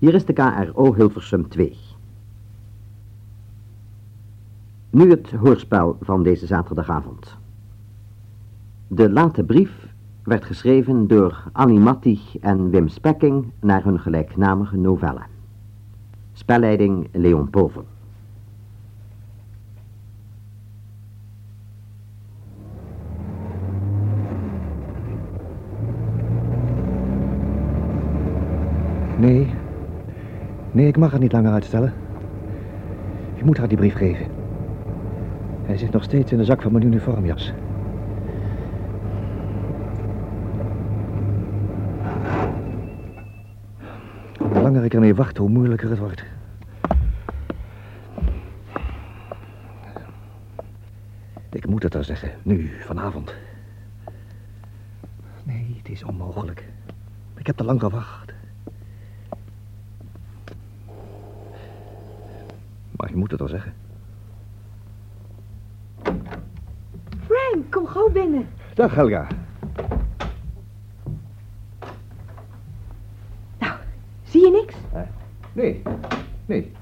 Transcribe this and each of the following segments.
Hier is de KRO Hilversum 2. Nu het hoorspel van deze zaterdagavond. De late brief werd geschreven door Annie Mattig en Wim Spekking naar hun gelijknamige novelle. Spelleiding Leon Povel. Nee. Nee, ik mag het niet langer uitstellen. Je moet haar die brief geven. Hij zit nog steeds in de zak van mijn uniformjas. Hoe langer ik ermee wacht, hoe moeilijker het wordt. Ik moet het haar zeggen, nu, vanavond. Nee, het is onmogelijk. Ik heb te lang gewacht. Je moet het al zeggen. Frank, kom gauw binnen. Dag, Helga. Nou, zie je niks? Nee, nee.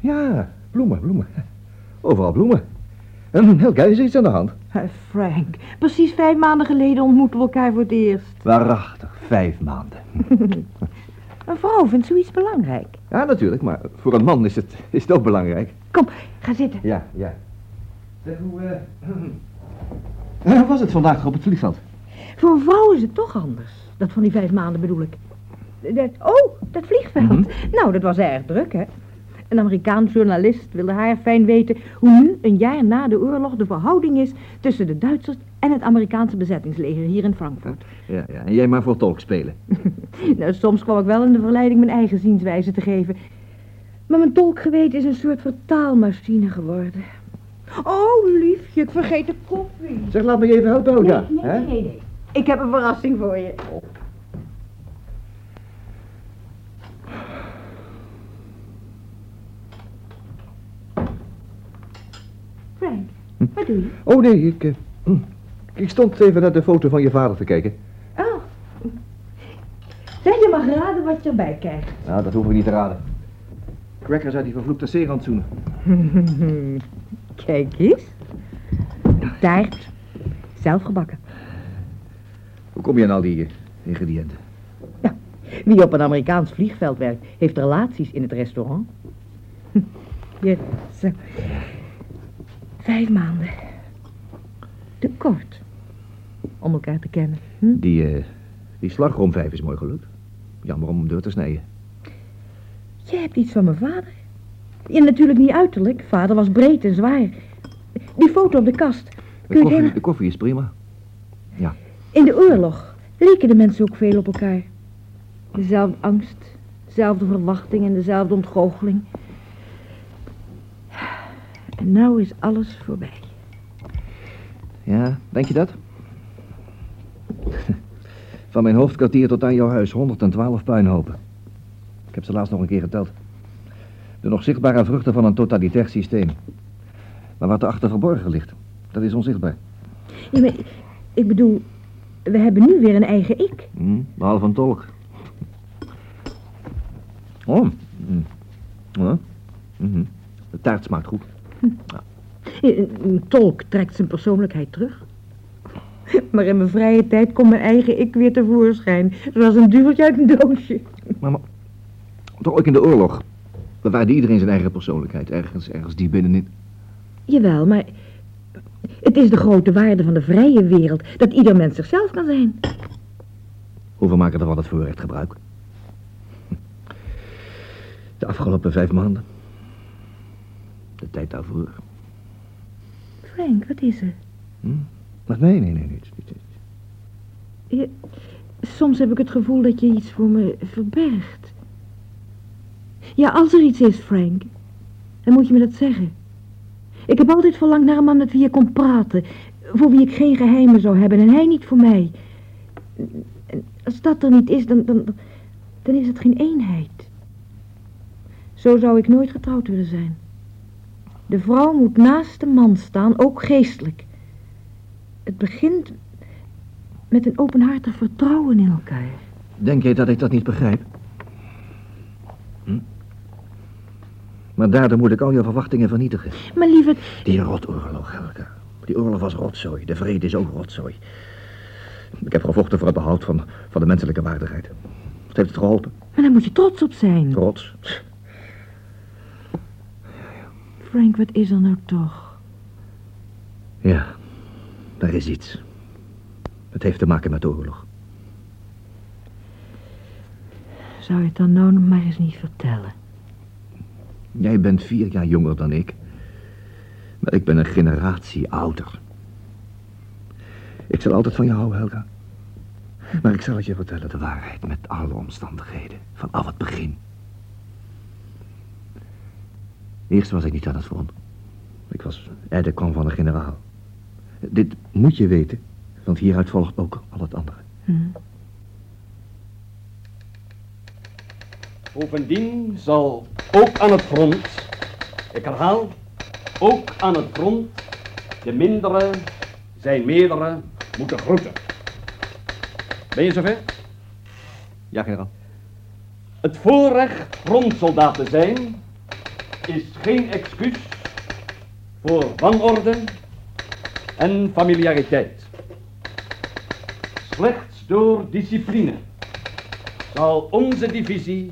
Ja, bloemen, bloemen. Overal bloemen. En Helga, is er iets aan de hand? Frank, precies vijf maanden geleden ontmoeten we elkaar voor het eerst. Waarachtig, vijf maanden. Een vrouw vindt zoiets belangrijk. Ja, natuurlijk, maar voor een man is het, is het ook belangrijk. Kom, ga zitten. Ja, ja. Zeg, hoe, eh... Hoe was het vandaag op het vliegveld? Voor een vrouw is het toch anders. Dat van die vijf maanden bedoel ik. Dat, oh, dat vliegveld. Mhm. Nou, dat was erg druk, hè? Een Amerikaans journalist wilde haar fijn weten hoe nu, een jaar na de oorlog, de verhouding is tussen de Duitsers en het Amerikaanse bezettingsleger hier in Frankfurt. Ja, ja, en jij maar voor tolk spelen. Nou, soms kwam ik wel in de verleiding mijn eigen zienswijze te geven. Maar mijn tolkgeweten is een soort vertaalmachine geworden. Oh, liefje, ik vergeet de koffie. Zeg, laat me je even helpen, Helga. Nee, nee, nee, nee. Ik heb een verrassing voor je. Wat doe je? Oh, nee, ik... eh, hm. Ik stond even naar de foto van je vader te kijken. Oh. Zeg, je mag raden wat je erbij krijgt. Nou, dat hoef ik niet te raden. Crackers uit die vervloekte zeerantsoenen. Kijk eens. Een taart. Zelf gebakken. Hoe kom je aan al die eh, ingrediënten? Wie op een Amerikaans vliegveld werkt, heeft relaties in het restaurant. Ja, zo. Vijf maanden. Te kort. Om elkaar te kennen. Hm? Die, eh die slagroomvijf is mooi gelukt. Jammer om hem door te snijden. Je hebt iets van mijn vader. Ja, natuurlijk niet uiterlijk. Vader was breed en zwaar. Die foto op de kast. De Kun koffie, de koffie is prima. In de oorlog leken de mensen ook veel op elkaar. Dezelfde angst, dezelfde verwachting en dezelfde ontgoocheling. En nou is alles voorbij. Ja, denk je dat? Van mijn hoofdkwartier tot aan jouw huis 112 puinhopen. Ik heb ze laatst nog een keer geteld. De nog zichtbare vruchten van een totalitair systeem. Maar wat erachter verborgen ligt, dat is onzichtbaar. Ja, maar ik bedoel, we hebben nu weer een eigen ik. Hm, behalve een tolk. Oh. hm. Ja. De taart smaakt goed. Een een tolk trekt zijn persoonlijkheid terug. Maar in mijn vrije tijd komt mijn eigen ik weer tevoorschijn. Zoals een duveltje uit een doosje. Maar, maar toch ook in de oorlog bewaarde iedereen zijn eigen persoonlijkheid. Ergens, ergens die binnenin. Jawel, maar het is de grote waarde van de vrije wereld dat ieder mens zichzelf kan zijn. Hoeveel maken er van het voorrecht gebruik? De afgelopen vijf maanden. De tijd daarvoor. Frank, wat is er? Hm? Maar nee, nee, nee, niets, niets, niets. Je, soms heb ik het gevoel dat je iets voor me verbergt. Ja, als er iets is, Frank, dan moet je me dat zeggen. Ik heb altijd verlangd naar een man met wie je kon praten, voor wie ik geen geheimen zou hebben en hij niet voor mij. En als dat er niet is, dan, dan, dan is het geen eenheid. Zo zou ik nooit getrouwd willen zijn. De vrouw moet naast de man staan, ook geestelijk. Het begint met een openhartig vertrouwen in elkaar. Denk jij dat ik dat niet begrijp? Maar daardoor moet ik al je verwachtingen vernietigen. Maar lieve... Die rotoorlog, Helga. Die oorlog was rotzooi. De vrede is ook rotzooi. Ik heb gevochten voor het behoud van, van de menselijke waardigheid. Wat heeft het geholpen? Maar daar moet je trots op zijn. Trots. Frank, wat is er nou toch? Ja, daar is iets. Het heeft te maken met de oorlog. Zou je het dan nou maar eens niet vertellen? Jij bent vier jaar jonger dan ik. Maar ik ben een generatie ouder. Ik zal altijd van je houden, Helga. Maar ik zal het je vertellen, de waarheid, met alle omstandigheden. Vanaf het begin. Eerst was ik niet aan het front. Ik was de kwam van een generaal. Dit moet je weten, want hieruit volgt ook al het andere. Hm. Bovendien zal ook aan het front, ik herhaal, ook aan het front, de mindere zijn meerdere moeten groeten. Ben je zover? Ja, generaal. Het voorrecht frontsoldaat te zijn is geen excuus voor wanorde en familiariteit. Slechts door discipline zal onze divisie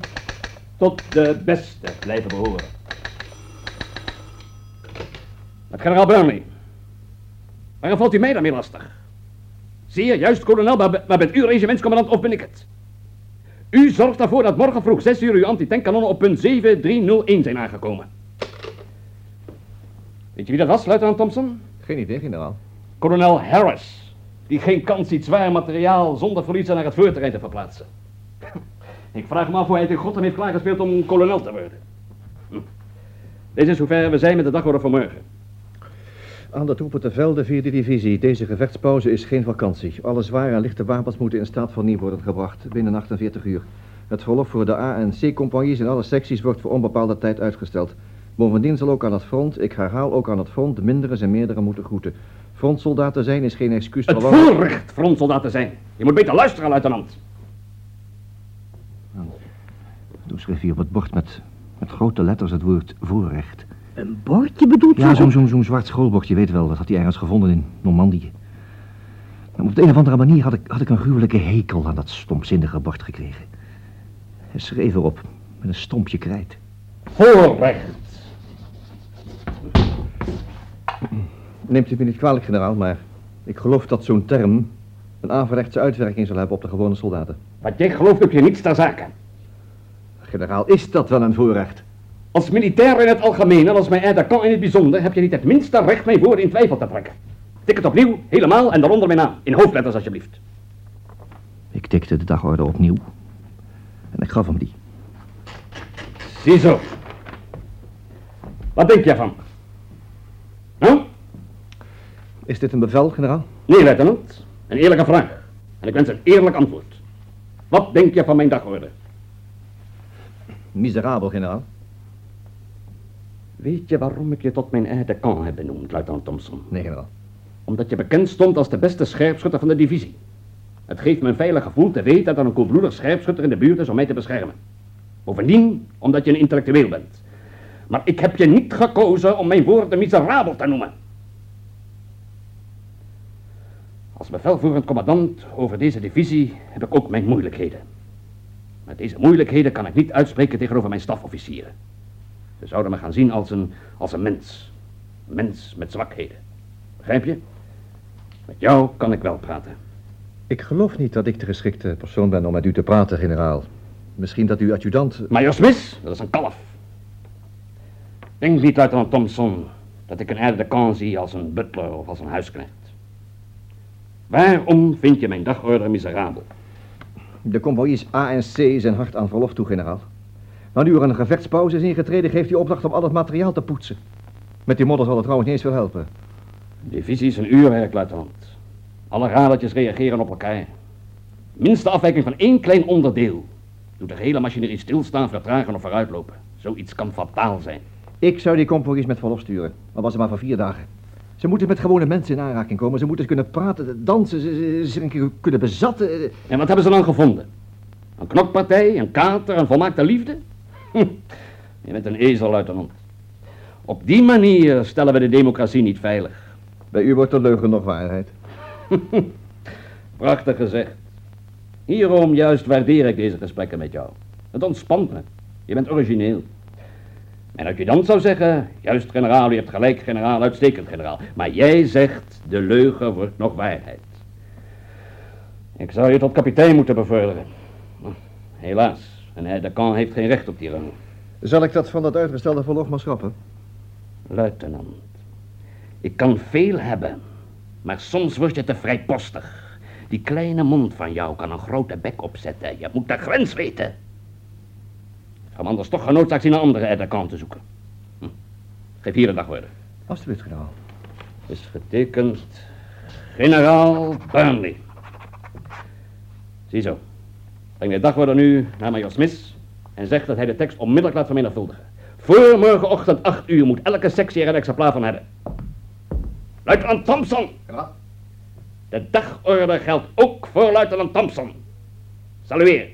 tot de beste blijven behoren. Met generaal Burnley. Waarom valt u mij daarmee lastig? Zeer juist, kolonel, maar, maar bent u regimentscommandant of ben ik het? U zorgt ervoor dat morgen vroeg 6 uur uw antitankanonnen op punt 7301 zijn aangekomen. Weet je wie dat was, luitenant Thompson? Geen idee, generaal. Kolonel Harris, die geen kans ziet zwaar materiaal zonder verliezen naar het voorterrein te verplaatsen. Ik vraag me af hoe hij het in Gotham heeft klaargespeeld om kolonel te worden. Hm. Deze is zover we zijn met de dagorde van morgen. Aan de troepen te velden, vierde divisie. Deze gevechtspauze is geen vakantie. Alle zware en lichte wapens moeten in staat van nieuw worden gebracht binnen 48 uur. Het verlof voor de A- en C-compagnies in alle secties wordt voor onbepaalde tijd uitgesteld. Bovendien zal ook aan het front, ik herhaal ook aan het front, de mindere en meerdere moeten groeten. Frontsoldaten zijn is geen excuus Het voor... voorrecht frontsoldaat te zijn. Je moet beter luisteren, luitenant. Toen schreef hij op het bord met, met grote letters het woord voorrecht. Een bordje bedoelt Ja, je? zo'n zo'n zo'n zwart schoolbord, je weet wel, dat had hij ergens gevonden in Normandië. Maar op de een of andere manier had ik, had ik een gruwelijke hekel aan dat stomzinnige bord gekregen. Hij schreef erop, met een stompje krijt. Voorrecht. Neemt u me niet kwalijk, generaal, maar ik geloof dat zo'n term een averechtse uitwerking zal hebben op de gewone soldaten. Wat jij gelooft heb je niets ter zake. Generaal, is dat wel een voorrecht? Als militair in het algemeen en als mijn aide kan in het bijzonder, heb je niet het minste recht mijn woorden in twijfel te trekken. Tik het opnieuw, helemaal en daaronder mijn naam. In hoofdletters alsjeblieft. Ik tikte de dagorde opnieuw. En ik gaf hem die. Ziezo. Wat denk jij van? Nou? Is dit een bevel, generaal? Nee, luitenant. Een eerlijke vraag. En ik wens een eerlijk antwoord. Wat denk je van mijn dagorde? Miserabel, generaal. Weet je waarom ik je tot mijn aide de camp heb benoemd, luitenant Thompson? Nee, generaal. Omdat je bekend stond als de beste scherpschutter van de divisie. Het geeft me een veilig gevoel te weten dat er een koelbloedig scherpschutter in de buurt is om mij te beschermen. Bovendien, omdat je een intellectueel bent. Maar ik heb je niet gekozen om mijn woorden miserabel te noemen. Als bevelvoerend commandant over deze divisie heb ik ook mijn moeilijkheden. Met deze moeilijkheden kan ik niet uitspreken tegenover mijn stafofficieren. Ze zouden me gaan zien als een, als een mens. Een mens met zwakheden. Begrijp je? Met jou kan ik wel praten. Ik geloof niet dat ik de geschikte persoon ben om met u te praten, generaal. Misschien dat uw adjudant... Major Smith, dat is een kalf. Denk niet, luitenant Thompson, dat ik een aide de camp zie als een butler of als een huisknecht. Waarom vind je mijn dagorder miserabel? De convoïs A en C zijn hard aan verlof toe, generaal. Maar nu er een gevechtspauze is ingetreden, geeft hij opdracht om al het materiaal te poetsen. Met die modder zal het trouwens niet eens veel helpen. Divisie is een uurwerk, luitenant. Alle radertjes reageren op elkaar. Minste afwijking van één klein onderdeel doet de hele machinerie stilstaan, vertragen of vooruitlopen. Zoiets kan fataal zijn. Ik zou die convoïs met verlof sturen, al was het maar voor vier dagen. Ze moeten met gewone mensen in aanraking komen. Ze moeten kunnen praten, dansen, ze, ze, kunnen bezatten. En wat hebben ze dan gevonden? Een knokpartij, een kater, een volmaakte liefde? Je bent een ezel, luitenant. Op die manier stellen we de democratie niet veilig. Bij u wordt de leugen nog waarheid. Prachtig gezegd. Hierom juist waardeer ik deze gesprekken met jou. Het ontspant me. Je bent origineel. Mijn adjudant zou zeggen, juist generaal, u hebt gelijk generaal, uitstekend generaal. Maar jij zegt, de leugen wordt nog waarheid. Ik zou je tot kapitein moeten bevorderen. Helaas, een de Camp heeft geen recht op die rang. Zal ik dat van dat uitgestelde verlof maar schrappen? Luitenant, ik kan veel hebben, maar soms word je te vrijpostig. Die kleine mond van jou kan een grote bek opzetten. Je moet de grens weten. Ga hem anders toch genoodzaakt zien een andere aide te zoeken. Hm. Geef hier een dagwoorden. Alsjeblieft, generaal. Is getekend generaal Burnley. Ziezo. Breng de dagwoorden nu naar major Smith en zeg dat hij de tekst onmiddellijk laat vermenigvuldigen. Voor morgenochtend 8 uur moet elke sectie er een exemplaar van hebben. Luitenant Thompson! Ja. De dagorde geldt ook voor luitenant Thompson. Salueer.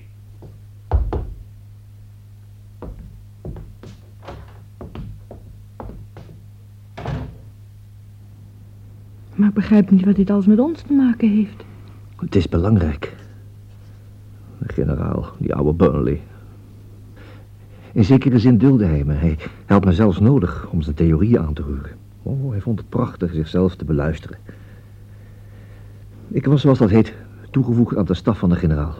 Maar ik begrijp niet wat dit alles met ons te maken heeft. Het is belangrijk. Generaal, die oude Burnley. In zekere zin dulde hij me. Hij had me zelfs nodig om zijn theorieën aan te roeren. Oh, hij vond het prachtig zichzelf te beluisteren. Ik was, zoals dat heet, toegevoegd aan de staf van de generaal.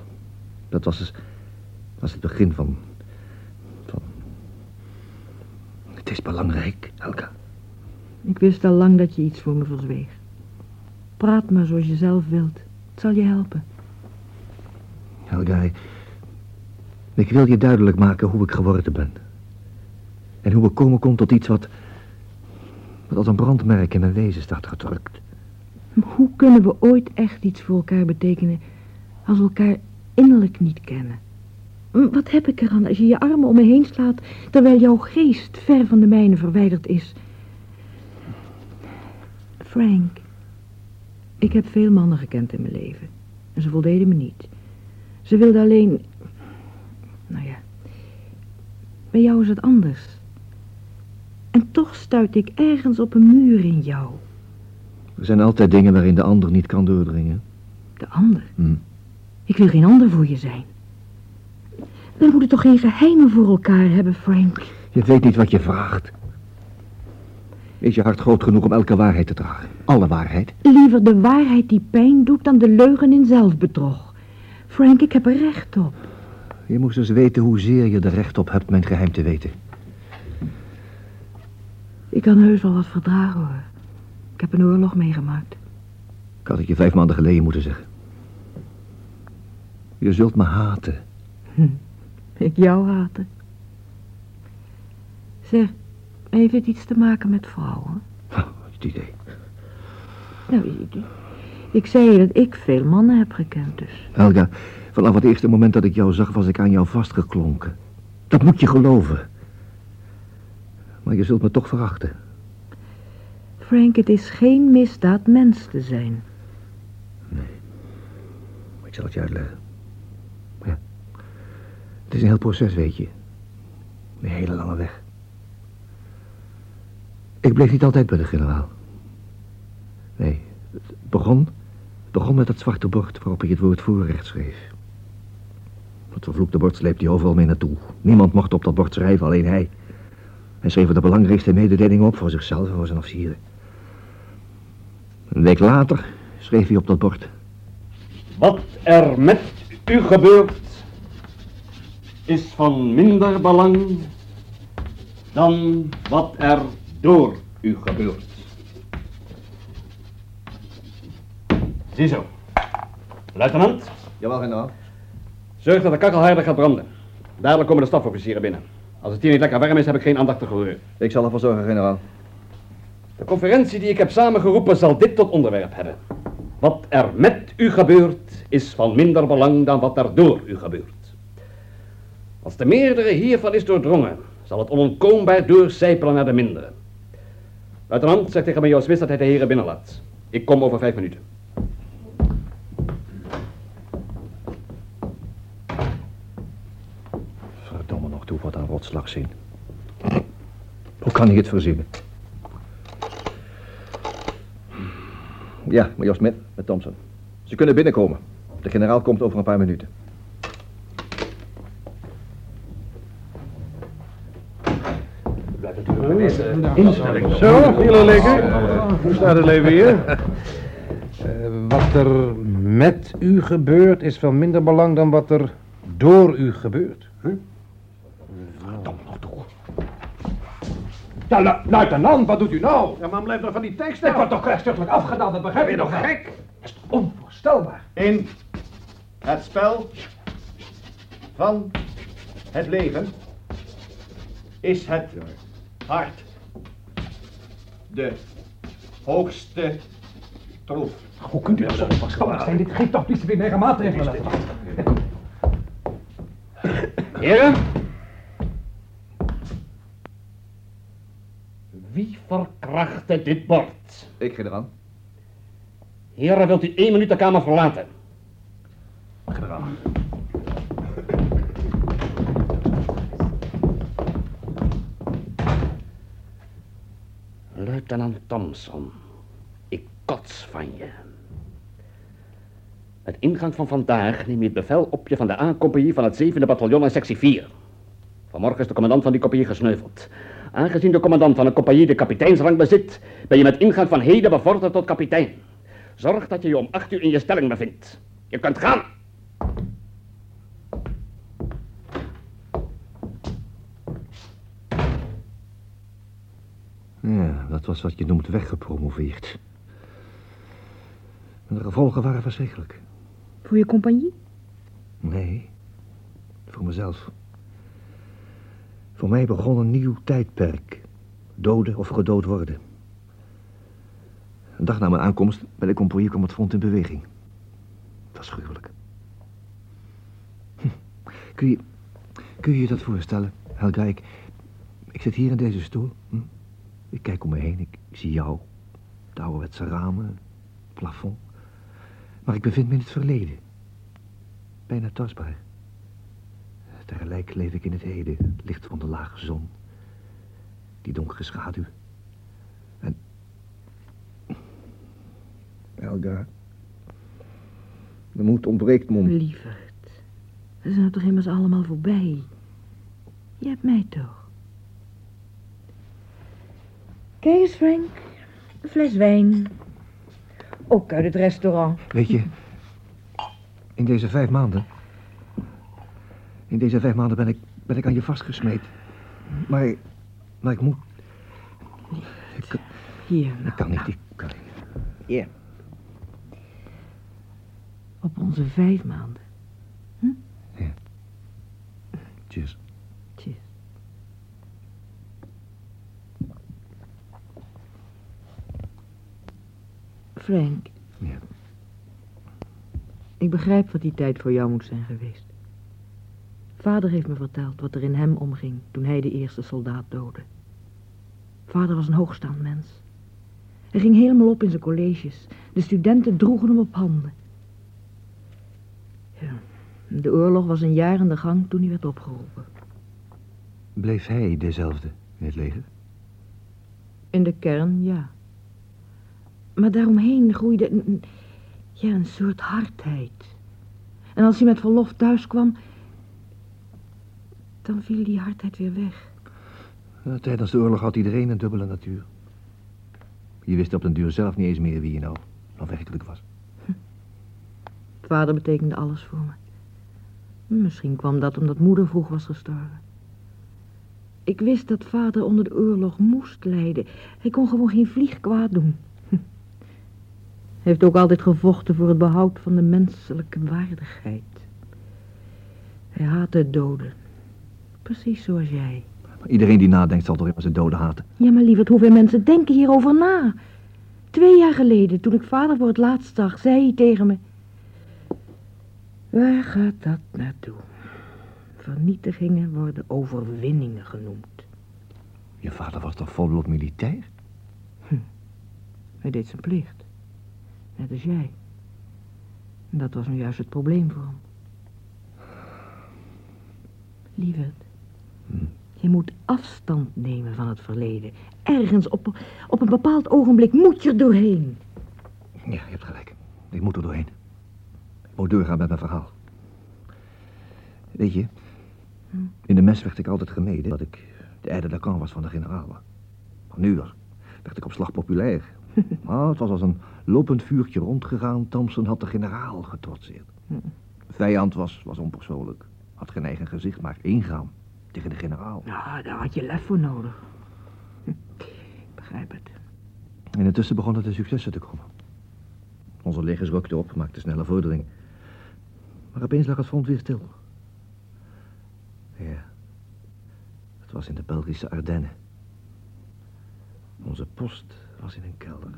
Dat was, dus, was het begin van, van... Het is belangrijk, Elka. Ik wist al lang dat je iets voor me verzweeg. Praat maar zoals je zelf wilt. Het zal je helpen. Helga, ik wil je duidelijk maken hoe ik geworden ben. En hoe ik komen kon tot iets wat... wat als een brandmerk in mijn wezen staat gedrukt. Hoe kunnen we ooit echt iets voor elkaar betekenen... als we elkaar innerlijk niet kennen? Wat heb ik eraan als je je armen om me heen slaat... terwijl jouw geest ver van de mijne verwijderd is? Frank, ik heb veel mannen gekend in mijn leven. En ze voldeden me niet. Ze wilden alleen... Nou ja... Bij jou is het anders. En toch stuit ik ergens op een muur in jou. Er zijn altijd dingen waarin de ander niet kan doordringen. De ander? Hm. Ik wil geen ander voor je zijn. We moeten toch geen geheimen voor elkaar hebben, Frank? Je weet niet wat je vraagt. Is je hart groot genoeg om elke waarheid te dragen? Alle waarheid? Liever de waarheid die pijn doet dan de leugen in zelfbedrog. Frank, ik heb er recht op. Je moest eens weten hoezeer je er recht op hebt mijn geheim te weten. Ik kan heus wel wat verdragen, hoor. Ik heb een oorlog meegemaakt. Ik had het je vijf maanden geleden moeten zeggen. Je zult me haten. Hm, ik jou haten. Zeg, heeft het iets te maken met vrouwen? Oh, het idee. Nou, ik, zei je dat ik veel mannen heb gekend, dus. Helga, vanaf het eerste moment dat ik jou zag, was ik aan jou vastgeklonken. Dat moet je geloven. Maar je zult me toch verachten. Frank, het is geen misdaad mens te zijn. Nee. Ik zal het je uitleggen. Ja. Het is een heel proces, weet je. Een hele lange weg. Ik bleef niet altijd bij de generaal. Nee, het begon, het begon met dat zwarte bord waarop ik het woord voorrecht schreef. Dat vervloekte bord sleepte hij overal mee naartoe. Niemand mocht op dat bord schrijven, alleen hij. Hij schreef de belangrijkste mededelingen op voor zichzelf en voor zijn officieren. Een week later schreef hij op dat bord. Wat er met u gebeurt is van minder belang dan wat er door u gebeurt. Ziezo. Luitenant, Jawel, generaal. zorg dat de kakkel harder gaat branden. Dadelijk komen de stafofficieren binnen. Als het hier niet lekker warm is, heb ik geen aandacht te gehoor. Ik zal ervoor zorgen, generaal. De conferentie die ik heb samengeroepen zal dit tot onderwerp hebben. Wat er met u gebeurt is van minder belang dan wat er door u gebeurt. Als de meerdere hiervan is doordrongen, zal het onontkoombaar doorcijpelen naar de mindere. Luitenant, zeg tegen major Smith dat hij de heren binnenlaat. Ik kom over vijf minuten. Rotslag zien. kan hij het verzinnen? Ja, major Smith met Thompson. Ze kunnen binnenkomen. De generaal komt over een paar minuten. Zo, jullie lekker. Hoe staat het leven hier? Eh, wat er met u gebeurt is van minder belang dan wat er door u gebeurt. Huh? Ja, lu luitenant, wat doet u nou? Ja, man, blijf nog van die tekst Ik word toch rechtsstuchtelijk afgedaan, dat begrijp je nog gek? Dat is toch onvoorstelbaar? In het spel van het leven is het hart de hoogste troef. Hoe kunt u dat zo onverschillig zijn? Dit geeft toch disciplinaire maatregelen. Heren? Wie verkrachtte dit bord? Ik, generaal. Heren, wilt u één minuut de kamer verlaten? Generaal. Luitenant Thompson, ik kots van je. Met ingang van vandaag neem je het bevel op je van de A-compagnie van het 7e bataljon in sectie 4. Vanmorgen is de commandant van die compagnie gesneuveld. Aangezien de commandant van een compagnie de kapiteinsrang bezit, ben je met ingang van heden bevorderd tot kapitein. Zorg dat je je om acht uur in je stelling bevindt. Je kunt gaan. Ja, dat was wat je noemt weggepromoveerd. En de gevolgen waren verschrikkelijk. Voor je compagnie? Nee, voor mezelf. Voor mij begon een nieuw tijdperk. Doden of gedood worden. Een dag na mijn aankomst bij de compagnie kwam het front in beweging. Het was gruwelijk. Hm. Kun je, kun je je dat voorstellen, Helga? Ik, zit hier in deze stoel. Hm? Ik kijk om me heen, ik, ik zie jou. De ouderwetse ramen, het plafond. Maar ik bevind me in het verleden. Bijna tastbaar. Tegelijk leef ik in het heden, het licht van de lage zon. Die donkere schaduw. En... Helga. De moed ontbreekt me om... Lieverd. We zijn toch immers allemaal voorbij. Je hebt mij toch. Kijk eens, Frank. Een fles wijn. Ook uit het restaurant. Weet je, in deze vijf maanden... In deze vijf maanden ben ik, ben ik aan je vastgesmeed. Maar, maar ik moet... Ik, Hier, ik nou. kan niet, ik kan niet. Hier. Op onze vijf maanden. Cheers. Cheers. Frank. Ja. Ik begrijp wat die tijd voor jou moet zijn geweest. Vader heeft me verteld wat er in hem omging toen hij de eerste soldaat doodde. Vader was een hoogstaand mens. Hij ging helemaal op in zijn colleges. De studenten droegen hem op handen. Ja, de oorlog was een jaar in de gang toen hij werd opgeroepen. Bleef hij dezelfde in het leger? In de kern, ja. Maar daaromheen groeide een, ja, een soort hardheid. En als hij met verlof thuis kwam, dan viel die hardheid weer weg. Tijdens de oorlog had iedereen een dubbele natuur. Je wist op den duur zelf niet eens meer wie je nou, nou werkelijk was. Vader betekende alles voor me. Misschien kwam dat omdat moeder vroeg was gestorven. Ik wist dat vader onder de oorlog moest lijden. Hij kon gewoon geen vlieg kwaad doen. Hij heeft ook altijd gevochten voor het behoud van de menselijke waardigheid. Hij haatte het doden. Precies zoals jij. Iedereen die nadenkt zal toch immers de doden haten. Ja, maar lieverd, hoeveel mensen denken hierover na? Twee jaar geleden, toen ik vader voor het laatst zag, zei hij tegen me... Waar gaat dat naartoe? Vernietigingen worden overwinningen genoemd. Je vader was toch volop militair? Hij deed zijn plicht. Net als jij. En dat was nu juist het probleem voor hem. Lieverd, Je moet afstand nemen van het verleden. Ergens op, op een bepaald ogenblik moet je er doorheen. Ja, je hebt gelijk. Ik moet er doorheen. Ik moet doorgaan met mijn verhaal. Weet je, in de mes werd ik altijd gemeden dat ik de aide de was van de generaal. Maar nu werd ik op slag populair. Maar het was als een lopend vuurtje rondgegaan. Thompson had de generaal getrotseerd. Vijand was, was onpersoonlijk. Had geen eigen gezicht, maar ingaan tegen de generaal. Nou, daar had je lef voor nodig. Hm, Ik begrijp het. En intussen begonnen de successen te komen. Onze legers rukten op, maakten snelle vordering. Maar opeens lag het front weer stil. Ja, het was in de Belgische Ardennen. Onze post was in een kelder.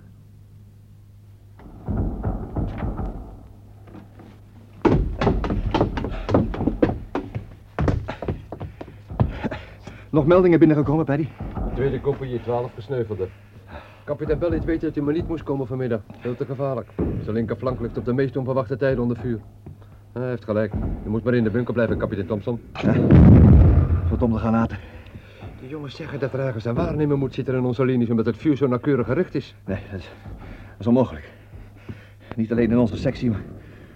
Nog meldingen binnengekomen, Paddy? Tweede compagnie 12 gesneuvelde. Kapitein Bell liet weten dat hij maar niet moest komen vanmiddag. Veel te gevaarlijk. Zijn linkerflank ligt op de meest onverwachte tijden onder vuur. Hij heeft gelijk. Je moet maar in de bunker blijven, kapitein Thompson. Verdomde granaten. De jongens zeggen dat er ergens een waarnemer moet zitten in onze linies... omdat het vuur zo nauwkeurig gericht is. Nee, dat is, dat is onmogelijk. Niet alleen in onze sectie, maar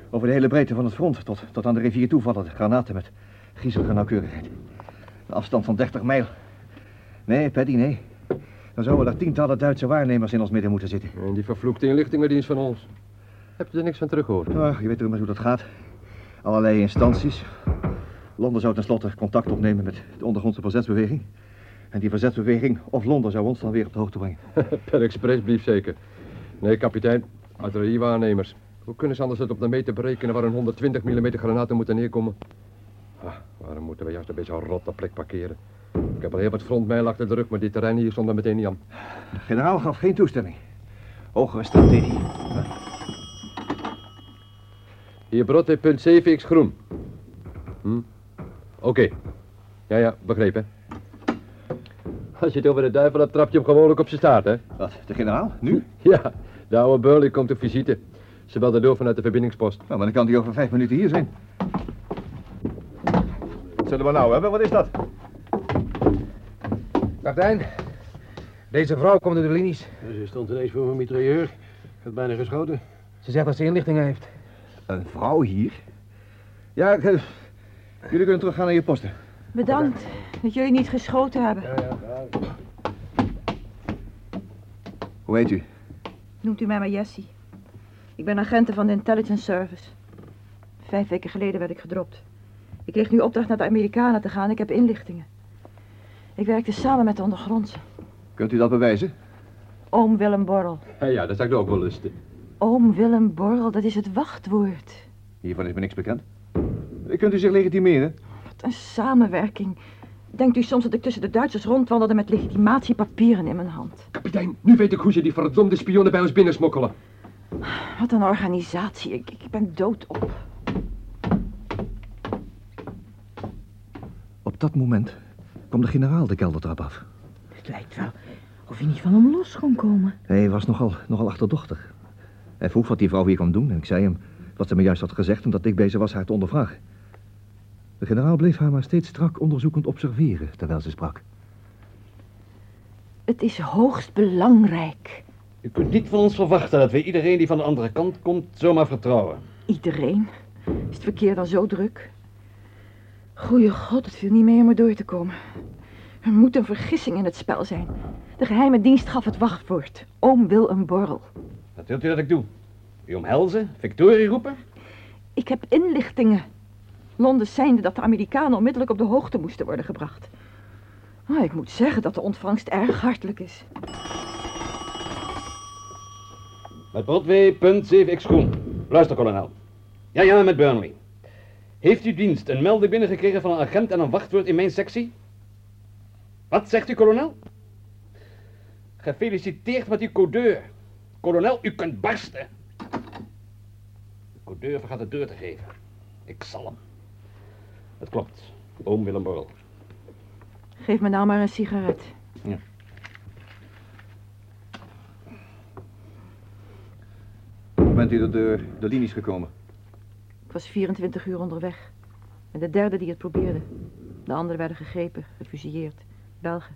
over de hele breedte van het front. Tot, tot aan de rivier toe vallen de granaten met griezelige nauwkeurigheid. Een afstand van 30 mijl. Nee, Paddy, nee. Dan zouden er tientallen Duitse waarnemers in ons midden moeten zitten. En die vervloekte inlichtingendienst van ons. Heb je er niks van teruggehoord? Je weet toch hoe dat gaat. Allerlei instanties. Londen zou tenslotte contact opnemen met de ondergrondse verzetsbeweging. En die verzetsbeweging of Londen zou ons dan weer op de hoogte brengen. per expressbrief zeker. Nee, kapitein. Artilleriewaarnemers. Hoe kunnen ze anders het op de meter berekenen waar een 120 mm granaten moeten neerkomen? Ah, waarom moeten we juist een beetje een rotte plek parkeren? Ik heb al heel wat frontmijl achter de rug, maar dit terrein hier stond er meteen niet aan. De generaal gaf geen toestemming. Hogere strategie. Hier brotte punt 7x groen. Hm? Oké. Ja, ja, begrepen. Als je het over de duivel hebt, trap je hem gewoonlijk op zijn staart, hè? Wat, de generaal? Nu? Ja, de oude Burley komt op visite. Ze belde door vanuit de verbindingspost. Nou, maar dan kan hij over vijf minuten hier zijn. Zullen we nou hebben? Wat is dat? Kapitein, deze vrouw komt uit de linies. Ze stond ineens voor mijn mitrailleur. Ik had bijna geschoten. Ze zegt dat ze inlichtingen heeft. Een vrouw hier? Ja, ik, eh, jullie kunnen teruggaan naar je posten. Bedankt dat jullie niet geschoten hebben. Hoe heet u? Noemt u mij maar Jessie. Ik ben agente van de Intelligence Service. Vijf weken geleden werd ik gedropt. Ik kreeg nu opdracht naar de Amerikanen te gaan. Ik heb inlichtingen. Ik werkte samen met de ondergrondse. Kunt u dat bewijzen? Oom Willem Borrel. Ja, ja, dat zou ik ook wel lusten. Oom Willem Borrel, dat is het wachtwoord. Hiervan is me niks bekend. Kunt u zich legitimeren? Wat een samenwerking. Denkt u soms dat ik tussen de Duitsers rondwandelde met legitimatiepapieren in mijn hand? Kapitein, nu weet ik hoe ze die verdomde spionnen bij ons binnensmokkelen. Wat een organisatie. Ik, ik ben doodop. Op dat moment kwam de generaal de keldertrap af. Het lijkt wel of hij niet van hem los kon komen. Hij was nogal, nogal achterdochtig. Hij vroeg wat die vrouw hier kwam doen en ik zei hem wat ze me juist had gezegd en dat ik bezig was haar te ondervragen. De generaal bleef haar maar steeds strak onderzoekend observeren terwijl ze sprak. Het is hoogst belangrijk. U kunt niet van ons verwachten dat we iedereen die van de andere kant komt zomaar vertrouwen. Iedereen? Is het verkeer dan zo druk? Goeie god, het viel niet mee om er door te komen. Er moet een vergissing in het spel zijn. De geheime dienst gaf het wachtwoord. Oom wil een borrel. Wat wilt u dat ik doe? U omhelzen? Victorie roepen? Ik heb inlichtingen. Londen zijnde dat de Amerikanen onmiddellijk op de hoogte moesten worden gebracht. Maar ik moet zeggen dat de ontvangst erg hartelijk is. Met Broadway, punt 7x groen. Luister, kolonel. Ja, ja, met Burnley. Heeft uw dienst een melding binnengekregen van een agent en een wachtwoord in mijn sectie? Wat zegt u, kolonel? Gefeliciteerd met uw codeur. Kolonel, u kunt barsten. De codeur vergat de deur te geven. Ik zal hem. Het klopt. Oom Willem Borrel. Geef me nou maar een sigaret. Hoe bent u door de, de linies gekomen? Ik was 24 uur onderweg. En de derde die het probeerde. De anderen werden gegrepen, gefusilleerd. Belgen.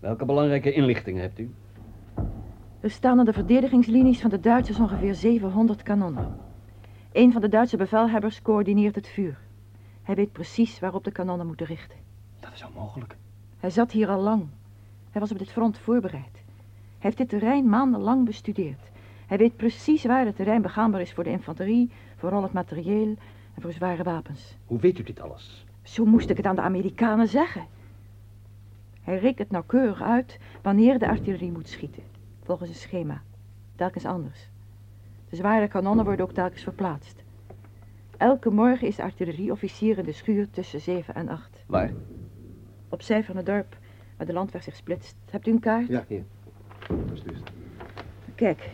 Welke belangrijke inlichtingen hebt u? Er staan aan de verdedigingslinies van de Duitsers ongeveer 700 kanonnen. Een van de Duitse bevelhebbers coördineert het vuur. Hij weet precies waarop de kanonnen moeten richten. Dat is onmogelijk. Hij zat hier al lang. Hij was op dit front voorbereid. Hij heeft dit terrein maandenlang bestudeerd. Hij weet precies waar het terrein begaanbaar is voor de infanterie, voor al het materieel en voor zware wapens. Hoe weet u dit alles? Zo moest ik het aan de Amerikanen zeggen. Hij rekent nauwkeurig uit wanneer de artillerie moet schieten. Volgens een schema. Telkens anders. De zware kanonnen worden ook telkens verplaatst. Elke morgen is de artillerieofficier in de schuur tussen 7 en 8. Waar? Opzij van het dorp, waar de landweg zich splitst. Hebt u een kaart? Ja, hier. Alsjeblieft. Kijk,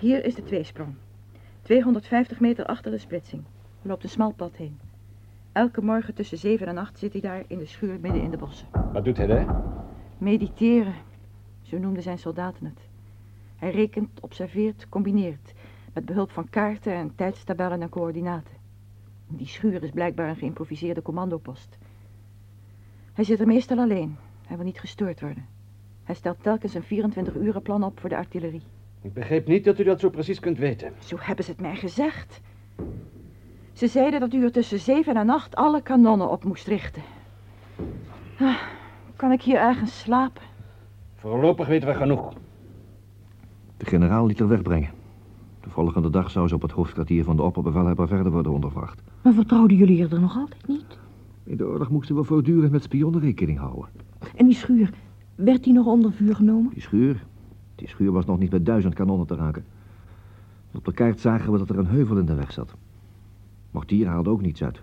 hier is de tweesprong. 250 meter achter de splitsing. Er loopt een smal pad heen. Elke morgen tussen 7 en 8 zit hij daar in de schuur midden in de bossen. Wat doet hij daar? Mediteren, zo noemden zijn soldaten het. Hij rekent, observeert, combineert, met behulp van kaarten en tijdstabellen en coördinaten. Die schuur is blijkbaar een geïmproviseerde commandopost. Hij zit er meestal alleen. Hij wil niet gestoord worden. Hij stelt telkens een 24 plan op voor de artillerie. Ik begreep niet dat u dat zo precies kunt weten. Zo hebben ze het mij gezegd. Ze zeiden dat u er tussen 7 en 8 alle kanonnen op moest richten. Ah, kan ik hier ergens slapen? Voorlopig weten we genoeg. De generaal liet er wegbrengen. De volgende dag zou ze op het hoofdkwartier van de opperbevelhebber verder worden ondervraagd. Maar vertrouwden jullie er nog altijd niet? In de oorlog moesten we voortdurend met spionnen rekening houden. En die schuur, werd die nog onder vuur genomen? Die schuur, die schuur was nog niet met duizend kanonnen te raken. Op de kaart zagen we dat er een heuvel in de weg zat. Mortier haalde ook niets uit.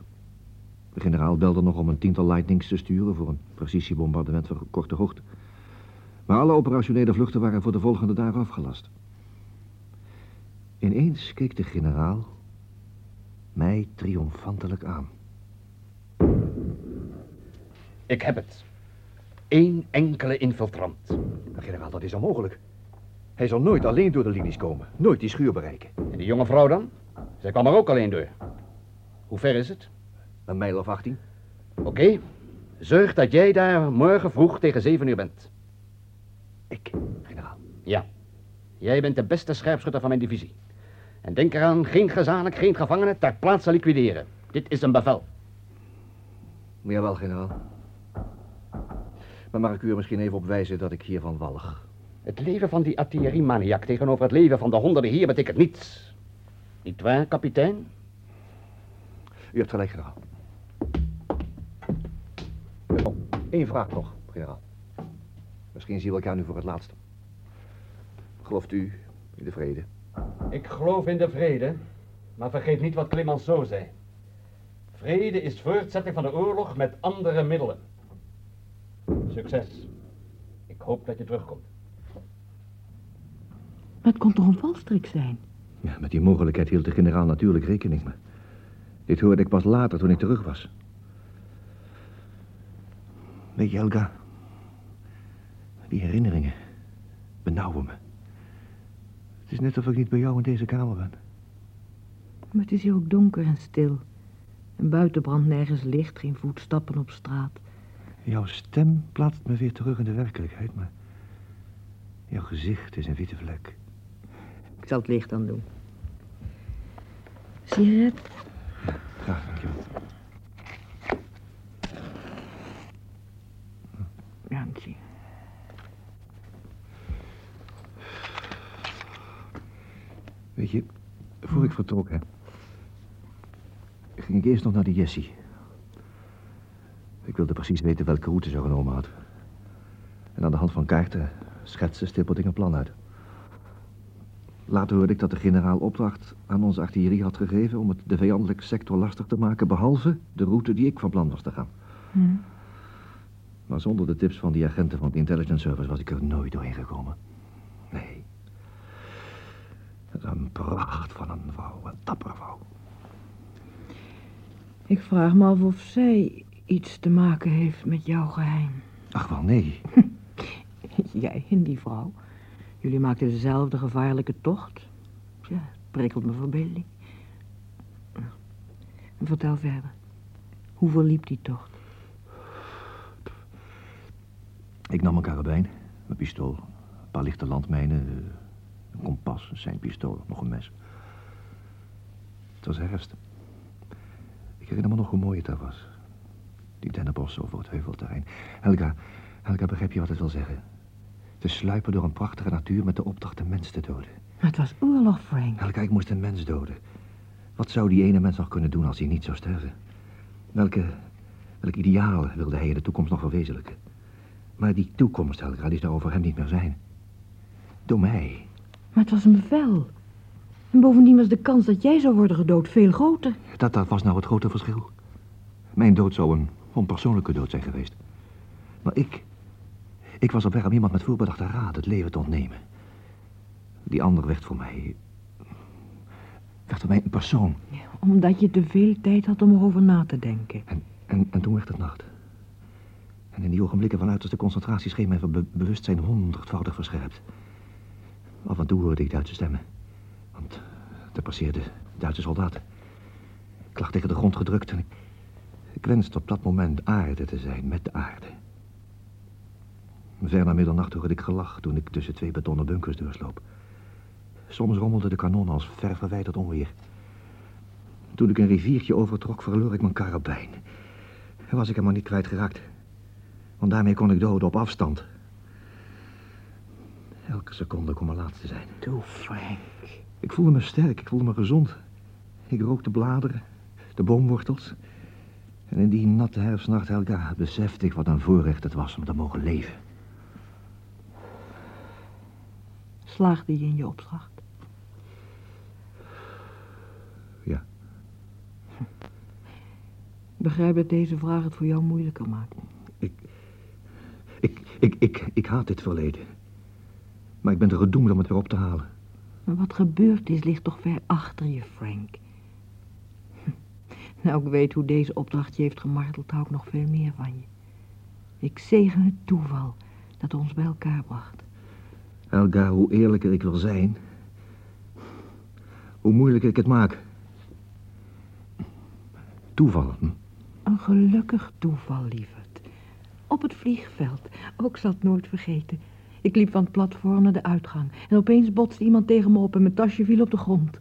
De generaal belde nog om een tiental lightnings te sturen voor een precisiebombardement van korte hoogte. Maar alle operationele vluchten waren voor de volgende dagen afgelast. Ineens keek de generaal mij triomfantelijk aan. Ik heb het. Eén enkele infiltrant. Maar generaal, dat is onmogelijk. Hij zal nooit alleen door de linies komen. Nooit die schuur bereiken. En die jonge vrouw dan? Zij kwam er ook alleen door. Hoe ver is het? Een mijl of 18. Oké. Zorg dat jij daar morgen vroeg tegen zeven uur bent. Ik, generaal. Ja. Jij bent de beste scherpschutter van mijn divisie. En denk eraan, geen gezamenlijk, geen gevangenen ter plaatse liquideren. Dit is een bevel. Jawel, generaal. Maar mag ik u er misschien even op wijzen dat ik hiervan walg? Het leven van die artilleriemaniak tegenover het leven van de honderden hier betekent niets. Niet waar, kapitein? U hebt gelijk, generaal. Oh, één vraag nog, generaal. Misschien zien we elkaar nu voor het laatst. Gelooft u in de vrede? Ik geloof in de vrede, maar vergeet niet wat Clemenceau zei. Vrede is voortzetting van de oorlog met andere middelen. Succes. Ik hoop dat je terugkomt. Maar het kon toch een valstrik zijn? Ja, met die mogelijkheid hield de generaal natuurlijk rekening. Maar dit hoorde ik pas later toen ik terug was. Weet je, Helga, die herinneringen benauwen me. Het is net of ik niet bij jou in deze kamer ben. Maar het is hier ook donker en stil. En buiten brandt nergens licht, geen voetstappen op straat. Jouw stem plaatst me weer terug in de werkelijkheid, maar... Jouw gezicht is een witte vlek. Ik zal het licht aan doen. Sigaret? Graag, dankjewel. Dank je. Weet je, voor ik vertrok, hè, ging ik eerst nog naar de Jessie. Ik wilde precies weten welke route ze genomen had. En aan de hand van kaarten, schetsen, stippelde ik een plan uit. Later hoorde ik dat de generaal opdracht aan onze artillerie had gegeven... om het de vijandelijke sector lastig te maken... behalve de route die ik van plan was te gaan. Hm. Maar zonder de tips van die agenten van de intelligence service... was ik er nooit doorheen gekomen. Nee. Het is een pracht van een vrouw, een dappere vrouw. Ik vraag me af of zij iets te maken heeft met jouw geheim. Ach, wel nee. Jij en die vrouw. Jullie maakten dezelfde gevaarlijke tocht. Ja, prikkelt mijn verbeelding. Vertel verder. Hoe verliep die tocht? Ik nam een karabijn, mijn pistool, een paar lichte landmijnen, een kompas, een seinpistool, nog een mes. Het was herfst. Ik herinner me nog hoe mooi het daar was. Die dennenbossen over het heuvelterrein. Helga, Helga, begrijp je wat het wil zeggen? Te sluipen door een prachtige natuur met de opdracht een mens te doden. Maar het was oorlog, Frank. Ik moest een mens doden. Wat zou die ene mens nog kunnen doen als hij niet zou sterven? Welke, welk ideaal wilde hij in de toekomst nog verwezenlijken? Maar die toekomst, Helga, die zou voor hem niet meer zijn. Door mij. Maar het was een bevel. En bovendien was de kans dat jij zou worden gedood veel groter. Dat, dat was nou het grote verschil. Mijn dood zou een onpersoonlijke dood zijn geweest. Maar ik... Ik was op weg om iemand met voorbedachte raad het leven te ontnemen. Die ander werd voor mij... werd voor mij een persoon. Omdat je te veel tijd had om erover na te denken. En, en, en toen werd het nacht. En in die ogenblikken van uiterste concentratie scheen mijn be bewustzijn honderdvoudig verscherpt. Af en toe hoorde ik Duitse stemmen. Want er passeerden Duitse soldaten. Ik lag tegen de grond gedrukt en ik, ik wenste op dat moment aarde te zijn met de aarde. Ver na middernacht hoorde ik gelach toen ik tussen twee betonnen bunkers doorsloop. Soms rommelde de kanon als ver verwijderd onweer. Toen ik een riviertje overtrok, verloor ik mijn karabijn. En was ik hem maar niet kwijtgeraakt. Want daarmee kon ik doden op afstand. Elke seconde kon mijn laatste zijn. Doe, Frank. Ik voelde me sterk, ik voelde me gezond. Ik rook de bladeren, de boomwortels. En in die natte herfstnacht, Helga, besefte ik wat een voorrecht het was om te mogen leven. Slaagde je in je opdracht? Ja. Ik begrijp dat deze vraag het voor jou moeilijker maakt. Ik, ik, ik, ik, ik haat dit verleden. Maar ik ben er gedoemd om het weer op te halen. Maar wat gebeurd is, ligt toch ver achter je, Frank. Nou, ik weet hoe deze opdracht je heeft gemarteld, hou ik nog veel meer van je. Ik zegen het toeval dat ons bij elkaar bracht. Helga, hoe eerlijker ik wil zijn, hoe moeilijker ik het maak. Toeval. Hm? Een gelukkig toeval, lieverd. Op het vliegveld. Ook zal het nooit vergeten. Ik liep van het platform naar de uitgang. En opeens botste iemand tegen me op en mijn tasje viel op de grond.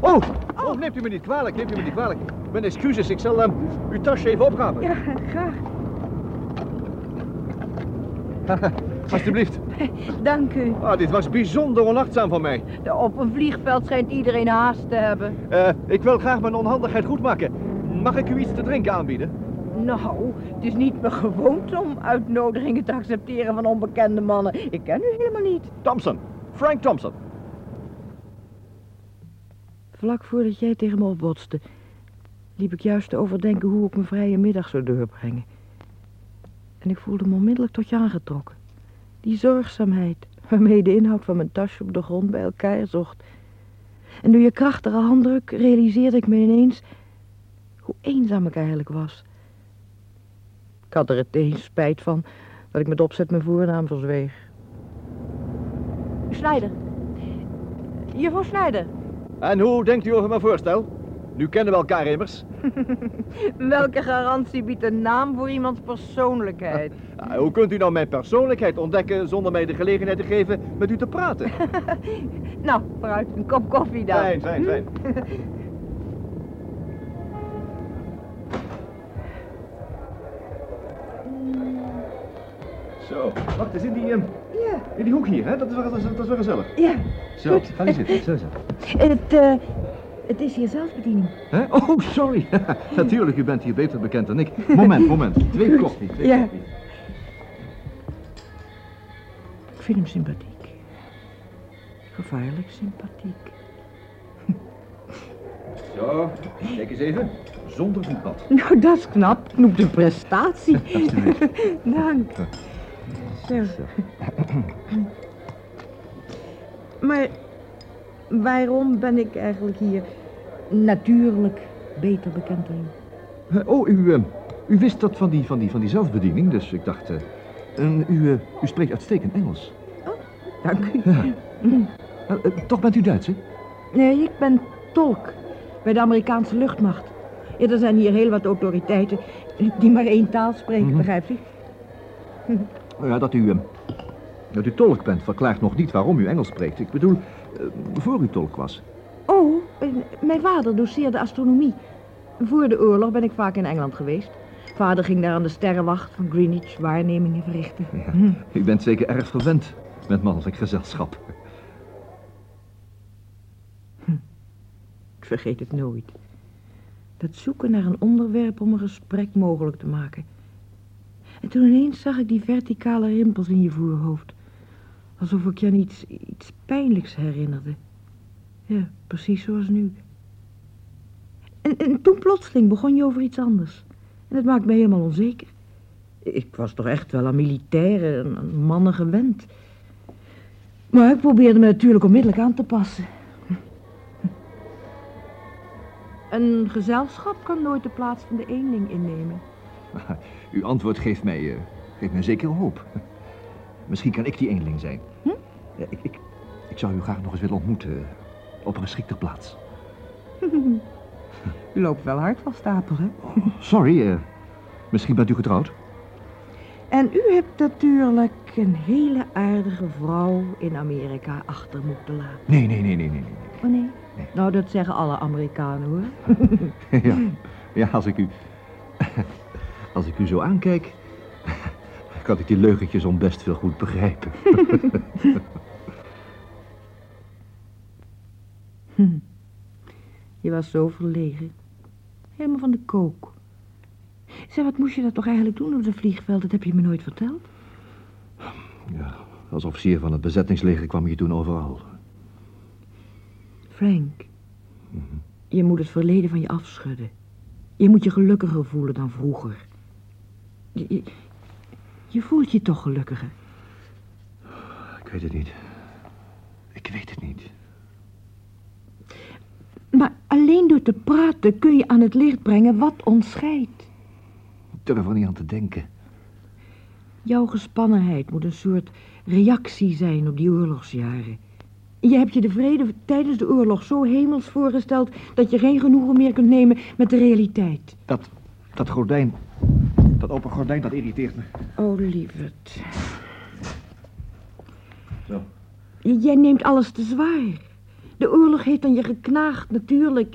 Oh, oh, neemt u me niet kwalijk, neemt u me niet kwalijk. Mijn excuses, ik zal um, uw tasje even opgraven. Ja, graag. Alsjeblieft. Dank u. Ah, dit was bijzonder onachtzaam van mij. Op een vliegveld schijnt iedereen haast te hebben. Uh, ik wil graag mijn onhandigheid goedmaken. Mag ik u iets te drinken aanbieden? Nou, het is niet meer gewoond om uitnodigingen te accepteren van onbekende mannen. Ik ken u helemaal niet. Thompson. Frank Thompson. Vlak voordat jij tegen me opbotste, liep ik juist te overdenken hoe ik mijn vrije middag zou doorbrengen. En ik voelde me onmiddellijk tot je aangetrokken. Die zorgzaamheid waarmee de inhoud van mijn tasje op de grond bij elkaar zocht. En door je krachtige handdruk realiseerde ik me ineens hoe eenzaam ik eigenlijk was. Ik had er het eens spijt van dat ik met opzet mijn voornaam verzweeg. Snijder. Juffrouw Snijder. En hoe denkt u over mijn voorstel? Nu kennen we elkaar immers. Welke garantie biedt een naam voor iemands persoonlijkheid? Hoe kunt u nou mijn persoonlijkheid ontdekken zonder mij de gelegenheid te geven met u te praten? nou, vooruit, een kop koffie dan. Fijn, fijn, fijn. Zo, wacht eens in die, um, Ja. in die hoek hier, hè? Dat is wel, dat is, dat is wel gezellig. Ja, Zo, Goed. ga je zitten. Zo, zo. het, eh, het is hier zelfbediening. Hè? Oh, sorry. Natuurlijk, u bent hier beter bekend dan ik. Moment, moment. Twee koffie. Twee Ja. koffie. Ik vind hem sympathiek. Gevaarlijk sympathiek. Zo, kijk eens even. Zonder voetpad. Nou, dat is knap. Noemt een prestatie. Dank. Zo. Maar waarom ben ik eigenlijk hier natuurlijk beter bekend dan u? Eh, Oh, u, eh, u wist dat van die, van, die, van die zelfbediening, dus ik dacht... eh, u, eh, u spreekt uitstekend Engels. Dank u. Ja. Toch bent u Duits, hè? Nee, ik ben tolk bij de Amerikaanse luchtmacht. Ja, er zijn hier heel wat autoriteiten die maar één taal spreken, Mhm. begrijpt u? Nou ja, dat u, dat u tolk bent verklaart nog niet waarom u Engels spreekt. Ik bedoel, voor u tolk was. Oh, eh, mijn vader doseerde astronomie. Voor de oorlog ben ik vaak in Engeland geweest. Vader ging daar aan de sterrenwacht van Greenwich waarnemingen verrichten. Ja. Hm. U bent zeker erg verwend met mannelijk gezelschap. Ik vergeet het nooit. Dat zoeken naar een onderwerp om een gesprek mogelijk te maken. En toen ineens zag ik die verticale rimpels in je voorhoofd. Alsof ik je aan iets, iets pijnlijks herinnerde. Ja, precies zoals nu. En, en toen plotseling begon je over iets anders. En dat maakt me helemaal onzeker. Ik was toch echt wel aan militairen, aan mannen gewend. Maar ik probeerde me natuurlijk onmiddellijk aan te passen. Een gezelschap kan nooit de plaats van de eenling innemen. Uw antwoord geeft mij, eh, geeft mij zeker hoop. Misschien kan ik die eenling zijn. Hm? Ja, ik, ik, ik zou u graag nog eens willen ontmoeten. Op een geschikte plaats. U loopt wel hard van stapel, hè? Sorry, eh, misschien bent u getrouwd? En u hebt natuurlijk een hele aardige vrouw in Amerika achter moeten laten. Nee, nee, nee, nee, nee. Oh nee? Nou, dat zeggen alle Amerikanen, hoor. ja, ja, als ik u... Als ik u zo aankijk... kan ik die leugentjes om best veel goed begrijpen. Hm. Je was zo verlegen. Helemaal van de kook. Zeg, wat moest je dat toch eigenlijk doen op het vliegveld? Dat heb je me nooit verteld. ja, als officier van het bezettingsleger kwam je toen overal. Frank, je moet het verleden van je afschudden. Je moet je gelukkiger voelen dan vroeger. Je, je, je voelt je toch gelukkiger. Ik weet het niet. Ik weet het niet. Alleen door te praten kun je aan het licht brengen wat ons scheidt. Ik durf er niet aan te denken. Jouw gespannenheid moet een soort reactie zijn op die oorlogsjaren. Je hebt je de vrede tijdens de oorlog zo hemels voorgesteld... dat je geen genoegen meer kunt nemen met de realiteit. Dat, dat gordijn, dat open gordijn, dat irriteert me. Oh, lieverd. Zo. Jij neemt alles te zwaar. De oorlog heeft aan je geknaagd, natuurlijk.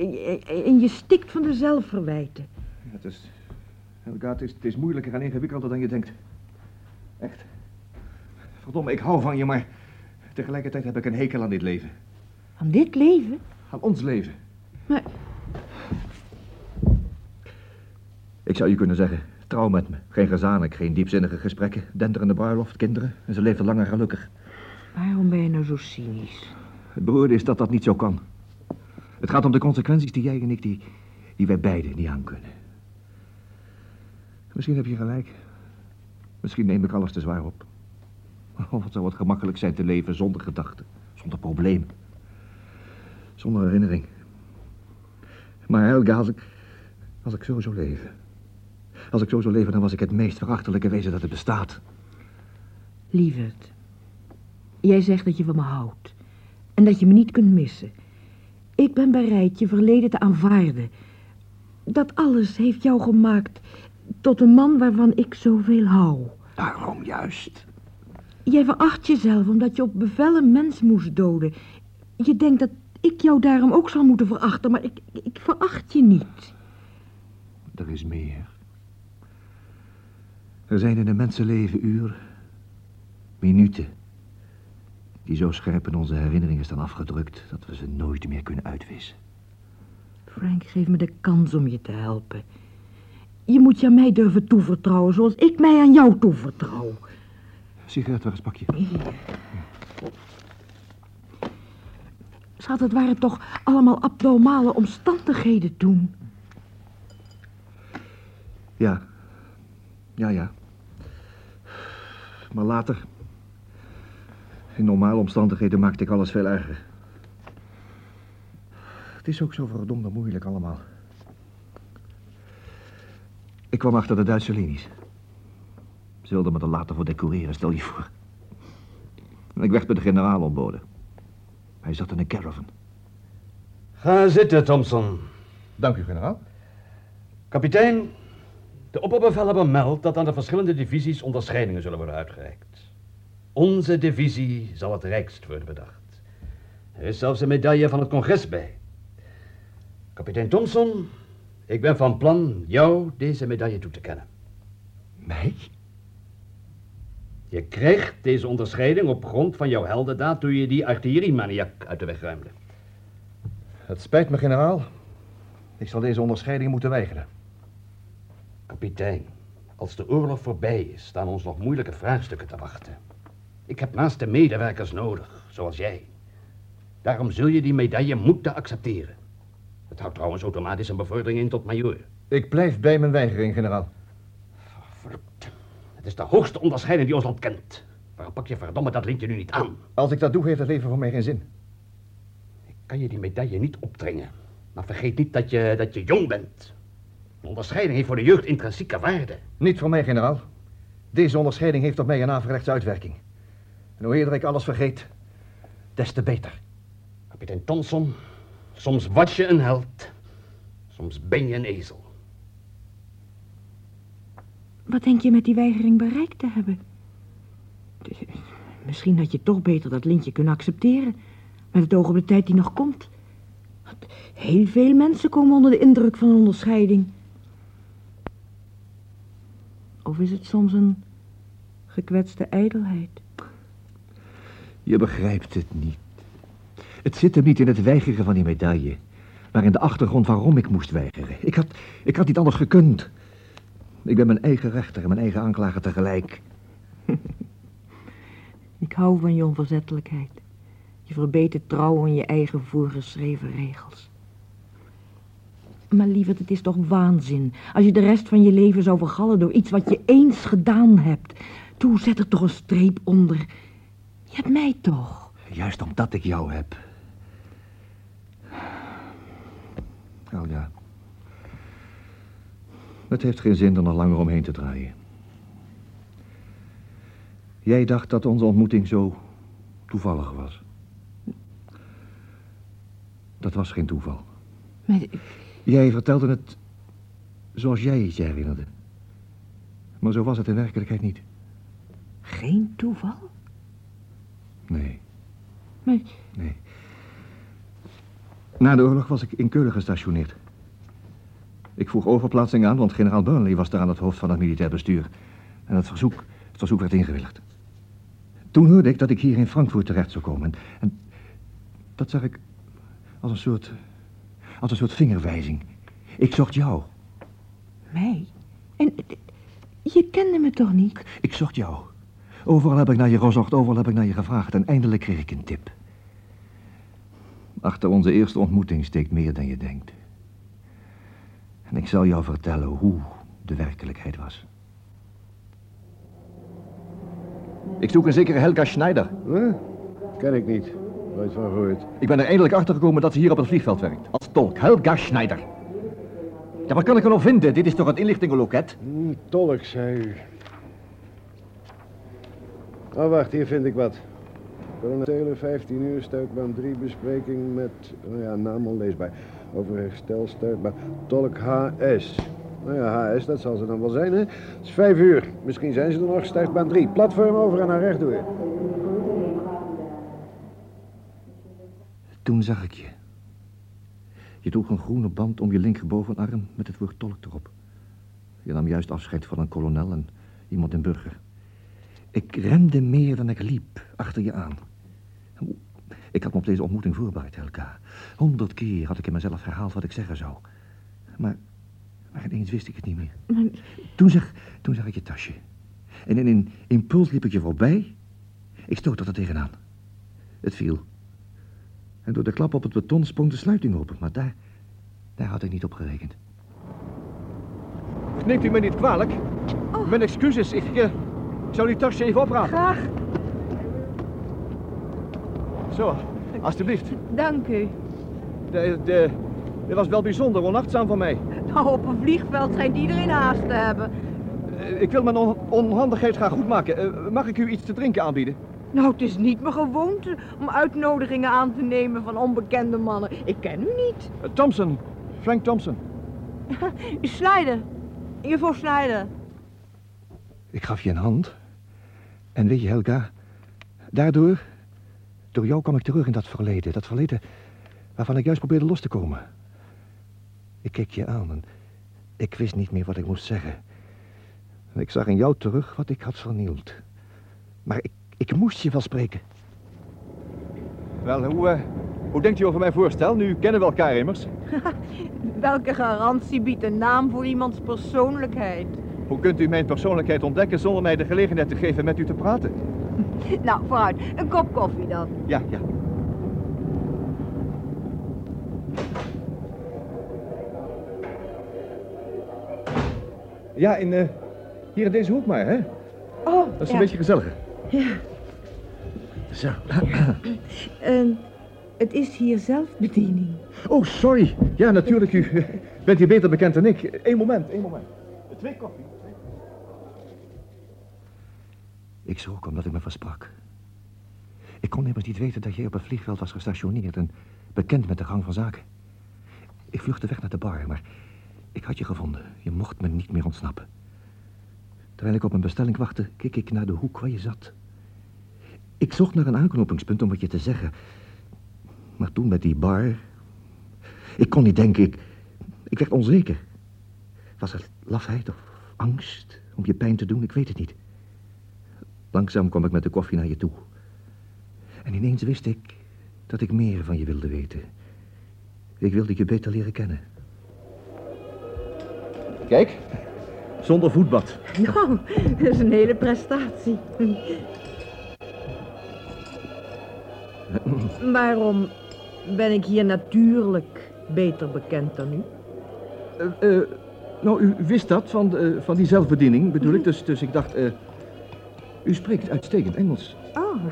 En je- stikt van de zelfverwijten. Het is, Helga, het is, het is moeilijker en ingewikkelder dan je denkt. Echt. Verdomme, ik hou van je, maar tegelijkertijd heb ik een hekel aan dit leven. Aan dit leven? Aan ons leven. Maar Ik zou je kunnen zeggen, trouw met me. Geen gezanik, geen diepzinnige gesprekken, denderende bruiloft, kinderen. En ze leven lang en gelukkig. waarom ben je nou zo cynisch? Het beroerde is dat dat niet zo kan. Het gaat om de consequenties die jij en ik, die, die wij beiden niet aan kunnen. Misschien heb je gelijk. Misschien neem ik alles te zwaar op. Oh, wat zou het gemakkelijk zijn te leven zonder gedachten, zonder probleem. Zonder herinnering. Maar Helga, als ik, als ik zo zou leven... Als ik zo zou leven, dan was ik het meest verachtelijke wezen dat er bestaat. Lieverd, jij zegt dat je van me houdt. En dat je me niet kunt missen. Ik ben bereid je verleden te aanvaarden. Dat alles heeft jou gemaakt tot een man waarvan ik zoveel hou. Daarom juist. Jij veracht jezelf omdat je op bevel een mens moest doden. Je denkt dat ik jou daarom ook zal moeten verachten, maar ik, ik veracht je niet. Er is meer. Er zijn in een mensenleven uren, minuten, die zo scherp in onze herinneringen staan afgedrukt dat we ze nooit meer kunnen uitwissen. Frank, geef me de kans om je te helpen. Je moet je aan mij durven toevertrouwen zoals ik mij aan jou toevertrouw. Sigaret, waar is het pakje? Schat, het waren toch allemaal abnormale omstandigheden toen. Ja. Ja, ja. Maar later, in normale omstandigheden, maakte ik alles veel erger. Het is ook zo verdomde moeilijk allemaal. Ik kwam achter de Duitse linies. Ze wilden me er later voor decoreren, stel je voor. En ik werd bij de generaal ontboden. Hij zat in een caravan. Ga zitten, Thompson. Dank u, generaal. Kapitein, de opperbevelhebber meldt dat aan de verschillende divisies onderscheidingen zullen worden uitgereikt. Onze divisie zal het rijkst worden bedacht. Er is zelfs een medaille van het congres bij. Kapitein Thompson, ik ben van plan jou deze medaille toe te kennen. Mij? Je krijgt deze onderscheiding op grond van jouw heldendaad toen je die artilleriemaniak uit de weg ruimde. Het spijt me, generaal. Ik zal deze onderscheiding moeten weigeren. Kapitein, als de oorlog voorbij is, staan ons nog moeilijke vraagstukken te wachten. Ik heb naast de medewerkers nodig, zoals jij. Daarom zul je die medaille moeten accepteren. Het houdt trouwens automatisch een bevordering in tot majoor. Ik blijf bij mijn weigering, generaal. Verrukt. Het is de hoogste onderscheiding die ons land kent. Waarom pak je verdomme dat lintje nu niet aan? Als ik dat doe, heeft het leven voor mij geen zin. Ik kan je die medaille niet opdringen. Maar vergeet niet dat je, dat je jong bent. Een onderscheiding heeft voor de jeugd intrinsieke waarde. Niet voor mij, generaal. Deze onderscheiding heeft op mij een averechtse uitwerking. En hoe eerder ik alles vergeet, des te beter. Kapitein Thompson, soms was je een held. Soms ben je een ezel. Wat denk je met die weigering bereikt te hebben? Dus, Misschien had je toch beter dat lintje kunnen accepteren. Met het oog op de tijd die nog komt. Heel veel mensen komen onder de indruk van een onderscheiding. Of is het soms een gekwetste ijdelheid? Je begrijpt het niet. Het zit hem niet in het weigeren van die medaille, maar in de achtergrond waarom ik moest weigeren. Ik had, ik had niet anders gekund. Ik ben mijn eigen rechter en mijn eigen aanklager tegelijk. Ik hou van je onverzettelijkheid. Je verbetert trouw aan je eigen voorgeschreven regels. Maar lieverd, het is toch waanzin als je de rest van je leven zou vergallen door iets wat je eens gedaan hebt. Toe, zet er toch een streep onder. Je hebt mij toch. Juist omdat ik jou heb. Oh ja. Het heeft geen zin er nog langer omheen te draaien. Jij dacht dat onze ontmoeting zo toevallig was. Dat was geen toeval. Maar, Jij vertelde het zoals jij het je herinnerde. Maar zo was het in werkelijkheid niet. geen toeval? Nee, Maar nee. Na de oorlog was ik in Keulen gestationeerd. Ik vroeg overplaatsing aan, want generaal Burnley was daar aan het hoofd van het militair bestuur. En het verzoek, het verzoek werd ingewilligd. Toen hoorde ik dat ik hier in Frankfurt terecht zou komen. En, en dat zag ik als een soort, als een soort vingerwijzing. Ik zocht jou. mij? En eh, je kende me toch niet? Ik zocht jou. Overal heb ik naar je gezocht, overal heb ik naar je gevraagd en eindelijk kreeg ik een tip. Achter onze eerste ontmoeting steekt meer dan je denkt. En ik zal jou vertellen hoe de werkelijkheid was. Ik zoek een zekere Helga Schneider. Huh? Ken ik niet. Nooit van gehoord. Ik ben er eindelijk achter gekomen dat ze hier op het vliegveld werkt. Als tolk. Helga Schneider. Ja, wat kan ik er nog vinden? Dit is toch het inlichtingenloket? Hm, tolk, zei u. Oh, wacht, hier vind ik wat. Taylor, 15 uur, stuitbaan 3, bespreking met, oh ja, naam onleesbaar. Over herstel, stuitbaan, tolk HS. Nou ja, HS, dat zal ze dan wel zijn, hè? Het is 5 uur. Misschien zijn ze er nog, stuitbaan 3. Platform over en naar rechtdoor. Toen zag ik je. Je droeg een groene band om je linkerbovenarm met het woord tolk erop. Je nam juist afscheid van een kolonel en iemand in burger. Ik rende meer dan ik liep achter je aan. Ik had me op deze ontmoeting voorbereid, Helga. Honderd keer had ik in mezelf herhaald wat ik zeggen zou. Maar, maar ineens wist ik het niet meer. Maar, Toen zag, toen zag ik je tasje. En in een impuls liep ik je voorbij. Ik stootte er tegenaan. Het viel. En door de klap op het beton sprong de sluiting open. Maar daar, daar had ik niet op gerekend. Neemt u me niet kwalijk? Mijn excuses, ik eh, zou die tasje even oprapen. Graag, Zo, alstublieft. dank u. De, de, dit was wel bijzonder onachtzaam van mij. Nou, op een vliegveld schijnt iedereen haast te hebben. Eh, Ik wil mijn on- onhandigheid graag goedmaken. Eh, mag ik u iets te drinken aanbieden? Nou, het is niet mijn gewoonte om uitnodigingen aan te nemen van onbekende mannen. Ik ken u niet. Eh, Thompson, Frank Thompson. Schneider. Juffrouw Schneider. Ik gaf je een hand. En weet je, Helga, daardoor, door jou kwam ik terug in dat verleden. Dat verleden waarvan ik juist probeerde los te komen. Ik keek je aan en ik wist niet meer wat ik moest zeggen. En ik zag in jou terug wat ik had vernield. Maar ik, ik moest je wel spreken. Wel, hoe, eh, hoe denkt u over mijn voorstel? Nu kennen we elkaar immers. Welke garantie biedt een naam voor iemands persoonlijkheid? Hoe kunt u mijn persoonlijkheid ontdekken zonder mij de gelegenheid te geven met u te praten? Nou, vooruit. Een kop koffie dan. Ja, ja. Ja, in, eh, hier in deze hoek maar, hè? Oh, Dat is ja. een beetje gezelliger. Ja. Zo. Ehm, het is hier zelfbediening. Oh, sorry. Ja, natuurlijk. U eh, bent hier beter bekend dan ik. Eén moment, één moment. Twee koffie. Ik schrok omdat ik me versprak. Ik kon immers niet weten dat jij op het vliegveld was gestationeerd en bekend met de gang van zaken. Ik vluchtte weg naar de bar, maar ik had je gevonden. Je mocht me niet meer ontsnappen. Terwijl ik op een bestelling wachtte, keek ik naar de hoek waar je zat. Ik zocht naar een aanknopingspunt om wat je te zeggen. Maar toen met die bar... Ik kon niet denken, ik, ik werd onzeker. Was het lafheid of angst om je pijn te doen? Ik weet het niet. Langzaam kwam ik met de koffie naar je toe. En ineens wist ik dat ik meer van je wilde weten. Ik wilde je beter leren kennen. Kijk, zonder voetbad. Nou, dat is een hele prestatie. Waarom ben ik hier natuurlijk beter bekend dan u? Eh, nou, u wist dat van, eh, van die zelfbediening, bedoel ik. Dus, dus ik dacht, eh, u spreekt uitstekend Engels. Oh,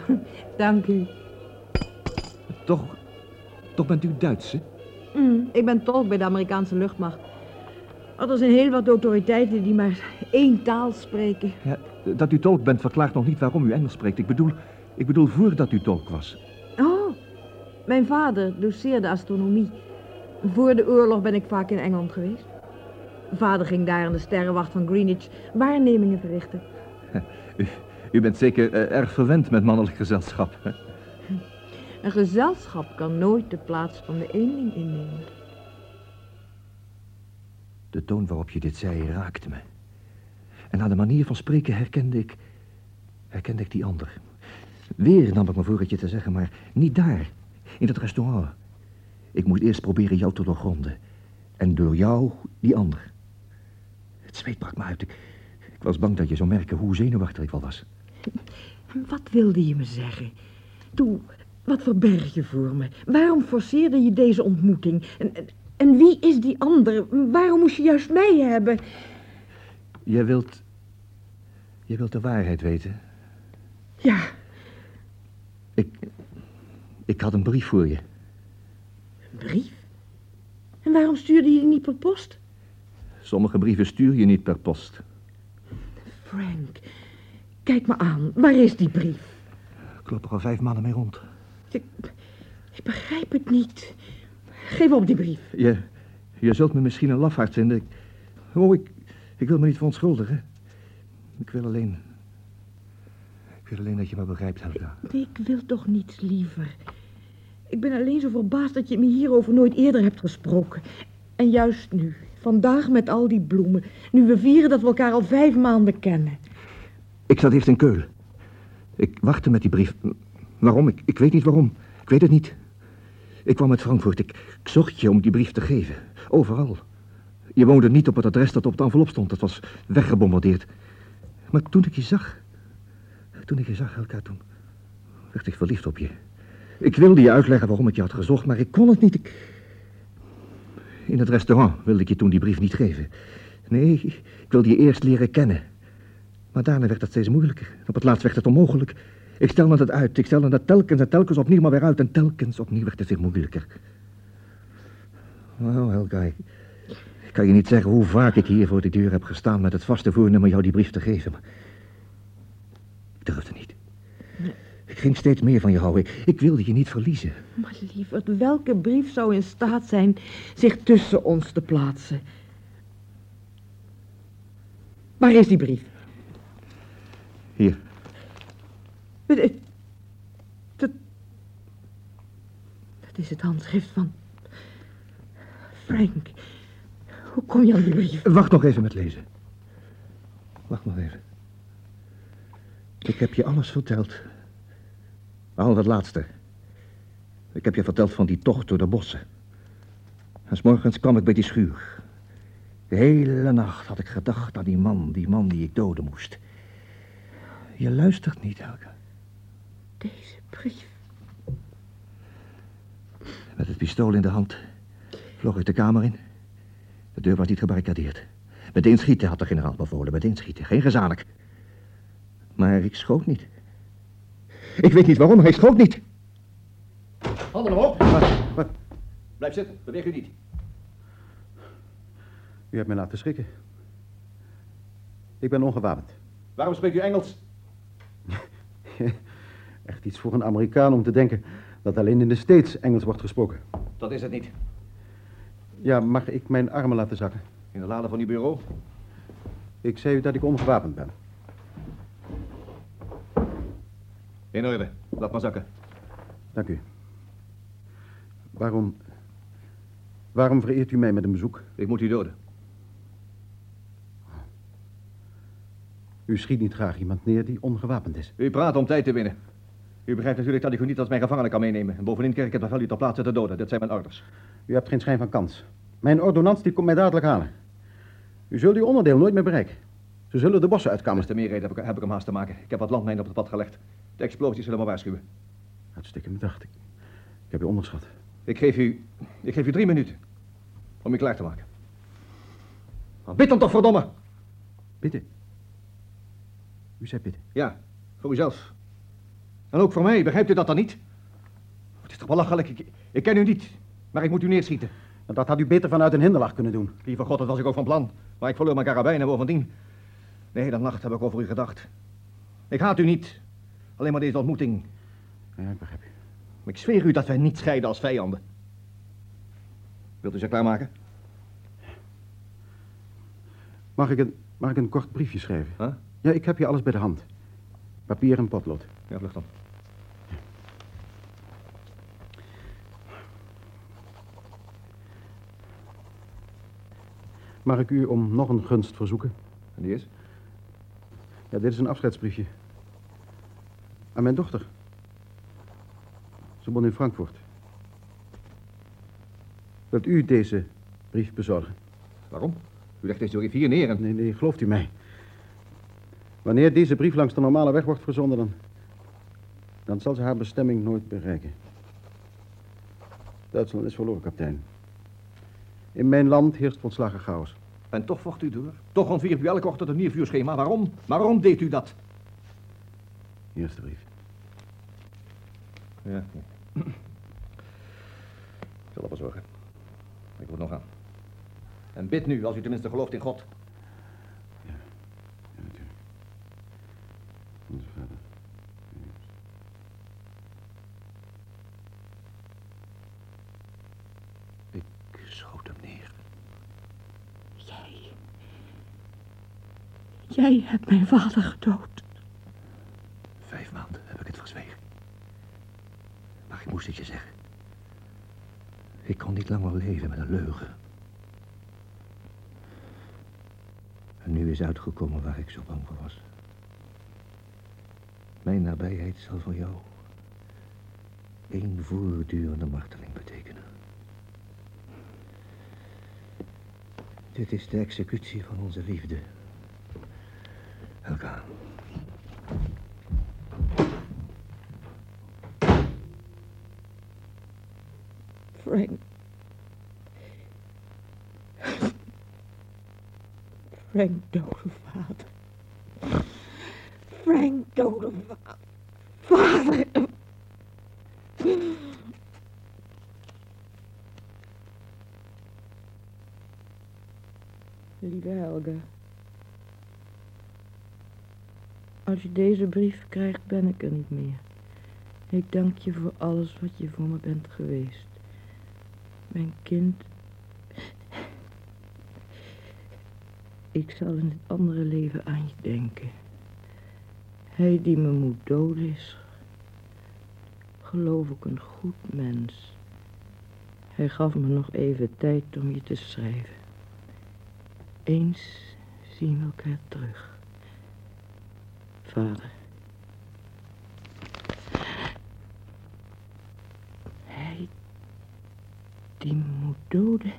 dank u. Toch, toch bent u Duits, hè? Mm, ik ben tolk bij de Amerikaanse luchtmacht. Oh, er zijn heel wat autoriteiten die maar één taal spreken. Ja, dat u tolk bent verklaart nog niet waarom u Engels spreekt. Ik bedoel, ik bedoel voordat u tolk was. Oh, mijn vader doseerde astronomie. Voor de oorlog ben ik vaak in Engeland geweest. Vader ging daar in de sterrenwacht van Greenwich waarnemingen verrichten. U, bent zeker eh, erg verwend met mannelijk gezelschap. hè? Een gezelschap kan nooit de plaats van de eenling innemen. De toon waarop je dit zei raakte me. En aan de manier van spreken herkende ik... herkende ik die ander. Weer nam ik me voor het je te zeggen, maar niet daar. In het restaurant. Ik moest eerst proberen jou te doorgronden. En door jou die ander. Het zweet brak me uit. Ik, ik was bang dat je zou merken hoe zenuwachtig ik wel was. Wat wilde je me zeggen? Toe, wat verberg je voor me? Waarom forceerde je deze ontmoeting? En, en, en wie is die ander? Waarom moest je juist mij hebben? Jij wilt... Je wilt de waarheid weten. Ja, Ik... Ik had een brief voor je. een brief? En waarom stuurde je die niet per post? Sommige brieven stuur je niet per post. Frank, kijk me aan. Waar is die brief? Ik loop er al vijf maanden mee rond. Ik, ik begrijp het niet. Geef op die brief. Je, je zult me misschien een lafaard vinden. Ik, oh, ik, ik wil me niet verontschuldigen. Ik wil alleen... Ik wil alleen dat je me begrijpt, Helga. Ik wil toch niets liever. Ik ben alleen zo verbaasd dat je me hierover nooit eerder hebt gesproken. En juist nu, vandaag met al die bloemen, nu we vieren dat we elkaar al vijf maanden kennen. Ik zat eerst in Keulen. Ik wachtte met die brief. Waarom? Ik, ik weet niet waarom. Ik weet het niet. Ik kwam uit Frankfurt. Ik, zocht je om die brief te geven. Overal. Je woonde niet op het adres dat op het envelop stond. Dat was weggebombardeerd. Maar toen ik je zag... Toen ik je zag, Helga, toen werd ik verliefd op je. Ik wilde je uitleggen waarom ik je had gezocht, maar ik kon het niet. In het restaurant wilde ik je toen die brief niet geven. Nee, ik wilde je eerst leren kennen. Maar daarna werd het steeds moeilijker. Op het laatst werd het onmogelijk. Ik stelde het uit. Ik stelde het telkens en telkens opnieuw maar weer uit. En telkens opnieuw werd het weer moeilijker. Nou, Helga, ik ik kan je niet zeggen hoe vaak ik hier voor de deur heb gestaan... met het vaste voornemen jou die brief te geven. Maar ik durfde niet. Ik ging steeds meer van je houden. Ik, ik wilde je niet verliezen. Maar lieverd, welke brief zou in staat zijn zich tussen ons te plaatsen? Waar is die brief? Hier. Dat, dat is het handschrift van... Frank. Hoe kom je aan die brief? Wacht nog even met lezen. Wacht nog even. Ik heb je alles verteld. Behalve het laatste. Ik heb je verteld van die tocht door de bossen. En 's morgens kwam ik bij die schuur. De hele nacht had ik gedacht aan die man, die man die ik doden moest. Je luistert niet, Helga. Deze brief. Met het pistool in de hand vloog ik de kamer in. De deur was niet gebarricadeerd. Meteen schieten had de generaal bevolen, meteen schieten. Geen gezanik. Maar ik schoot niet. Ik weet niet waarom, maar hij schoot niet. Handen omhoog. Wat? Wat? Blijf zitten, beweeg u niet. U hebt mij laten schrikken. Ik ben ongewapend. Waarom spreekt u Engels? Echt iets voor een Amerikaan om te denken dat alleen in de States Engels wordt gesproken. Dat is het niet. Ja, mag ik mijn armen laten zakken? In de lade van uw bureau? Ik zei u dat ik ongewapend ben. In orde. Laat maar zakken. Dank u. Waarom... Waarom vereert u mij met een bezoek? Ik moet u doden. U schiet niet graag iemand neer die ongewapend is. U praat om tijd te winnen. U begrijpt natuurlijk dat ik u niet als mijn gevangene kan meenemen. En bovendien krijg ik het bevel u ter plaatse te doden. Dat zijn mijn orders. U hebt geen schijn van kans. Mijn ordonnans die komt mij dadelijk halen. U zult uw onderdeel nooit meer bereiken. Ze zullen de bossen uitkammen. Des te meer reden heb ik, heb ik hem haast te maken. Ik heb wat landmijnen op het pad gelegd. De explosies zullen me waarschuwen. Uitstekend bedacht. Ik, ik heb u onderschat. Ik geef u... Ik geef u drie minuten. Om u klaar te maken. Maar bid dan toch, verdomme! Bidden. U zei bidden. Ja, voor uzelf. En ook voor mij, begrijpt u dat dan niet? Het is toch belachelijk, ik, ik ken u niet. Maar ik moet u neerschieten. En dat had u beter vanuit een hinderlaag kunnen doen. Lieve God, dat was ik ook van plan. Maar ik verloor mijn karabijn en bovendien... De hele nacht heb ik over u gedacht. Ik haat u niet. Alleen maar deze ontmoeting. Ja, ik begrijp u. Maar ik zweer u dat wij niet scheiden als vijanden. Wilt u ze klaarmaken? Mag ik een, mag ik een kort briefje schrijven? Huh? Ja, ik heb hier alles bij de hand. Papier en potlood. Ja, vlug dan. Mag ik u om nog een gunst verzoeken? En die is? Ja, dit is een afscheidsbriefje. Aan mijn dochter. Ze woont in Frankfurt. Wilt u deze brief bezorgen? Waarom? U legt deze brief hier neer en... Nee, nee, gelooft u mij. Wanneer deze brief langs de normale weg wordt verzonden, dan... dan zal ze haar bestemming nooit bereiken. Duitsland is verloren, kapitein. In mijn land heerst volslagen chaos. En toch vocht u door. Toch ontwierp u elke ochtend een nieuw vuurschema. Waarom? Waarom deed u dat? Hier is de brief. Ja. Ik zal ervoor zorgen. Ik moet nog aan. En bid nu, als u tenminste gelooft in God. Ja, natuurlijk. Onze vader. Ik schoot hem neer. Jij. Jij hebt mijn vader gedood. Vijf maanden heb ik het verzwegen. Maar ik moest het je zeggen. Ik kon niet langer leven met een leugen. En nu is uitgekomen waar ik zo bang voor was. Mijn nabijheid zal voor jou één voortdurende marteling betekenen. Dit is de executie van onze liefde. Helga. Frank. Frank dode vader. Frank dode va vader. Lieve Helga. Als je deze brief krijgt, ben ik er niet meer. Ik dank je voor alles wat je voor me bent geweest. Mijn kind. Ik zal in het andere leven aan je denken. Hij die me moet doden is, geloof ik, een goed mens. Hij gaf me nog even tijd om je te schrijven. Eens zien we elkaar terug. Vader. Hij die moet doden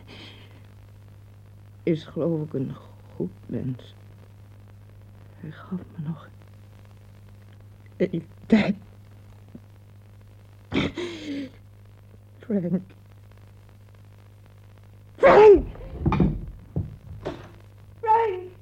is geloof ik een goed mens. Hij gaf me nog even tijd. Frank! Frank! Frank! Frank!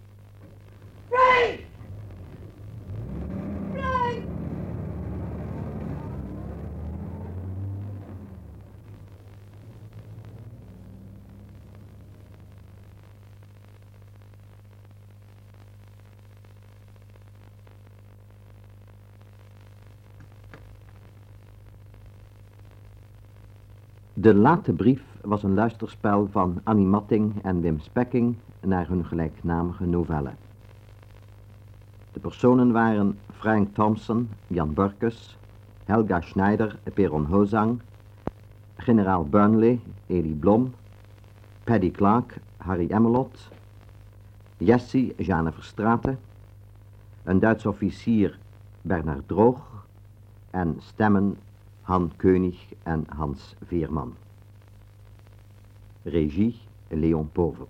De late brief was een luisterspel van Annie Matting en Wim Spekking naar hun gelijknamige novelle. De personen waren Frank Thompson, Jan Burkus, Helga Schneider, Peron Hozang, generaal Burnley, Elie Blom, Paddy Clark, Harry Emmelot, Jessie, Jeanne Verstraeten, een Duits officier, Bernard Droog, en stemmen Han Keunig en Hans Veerman. Regie Leon Povel.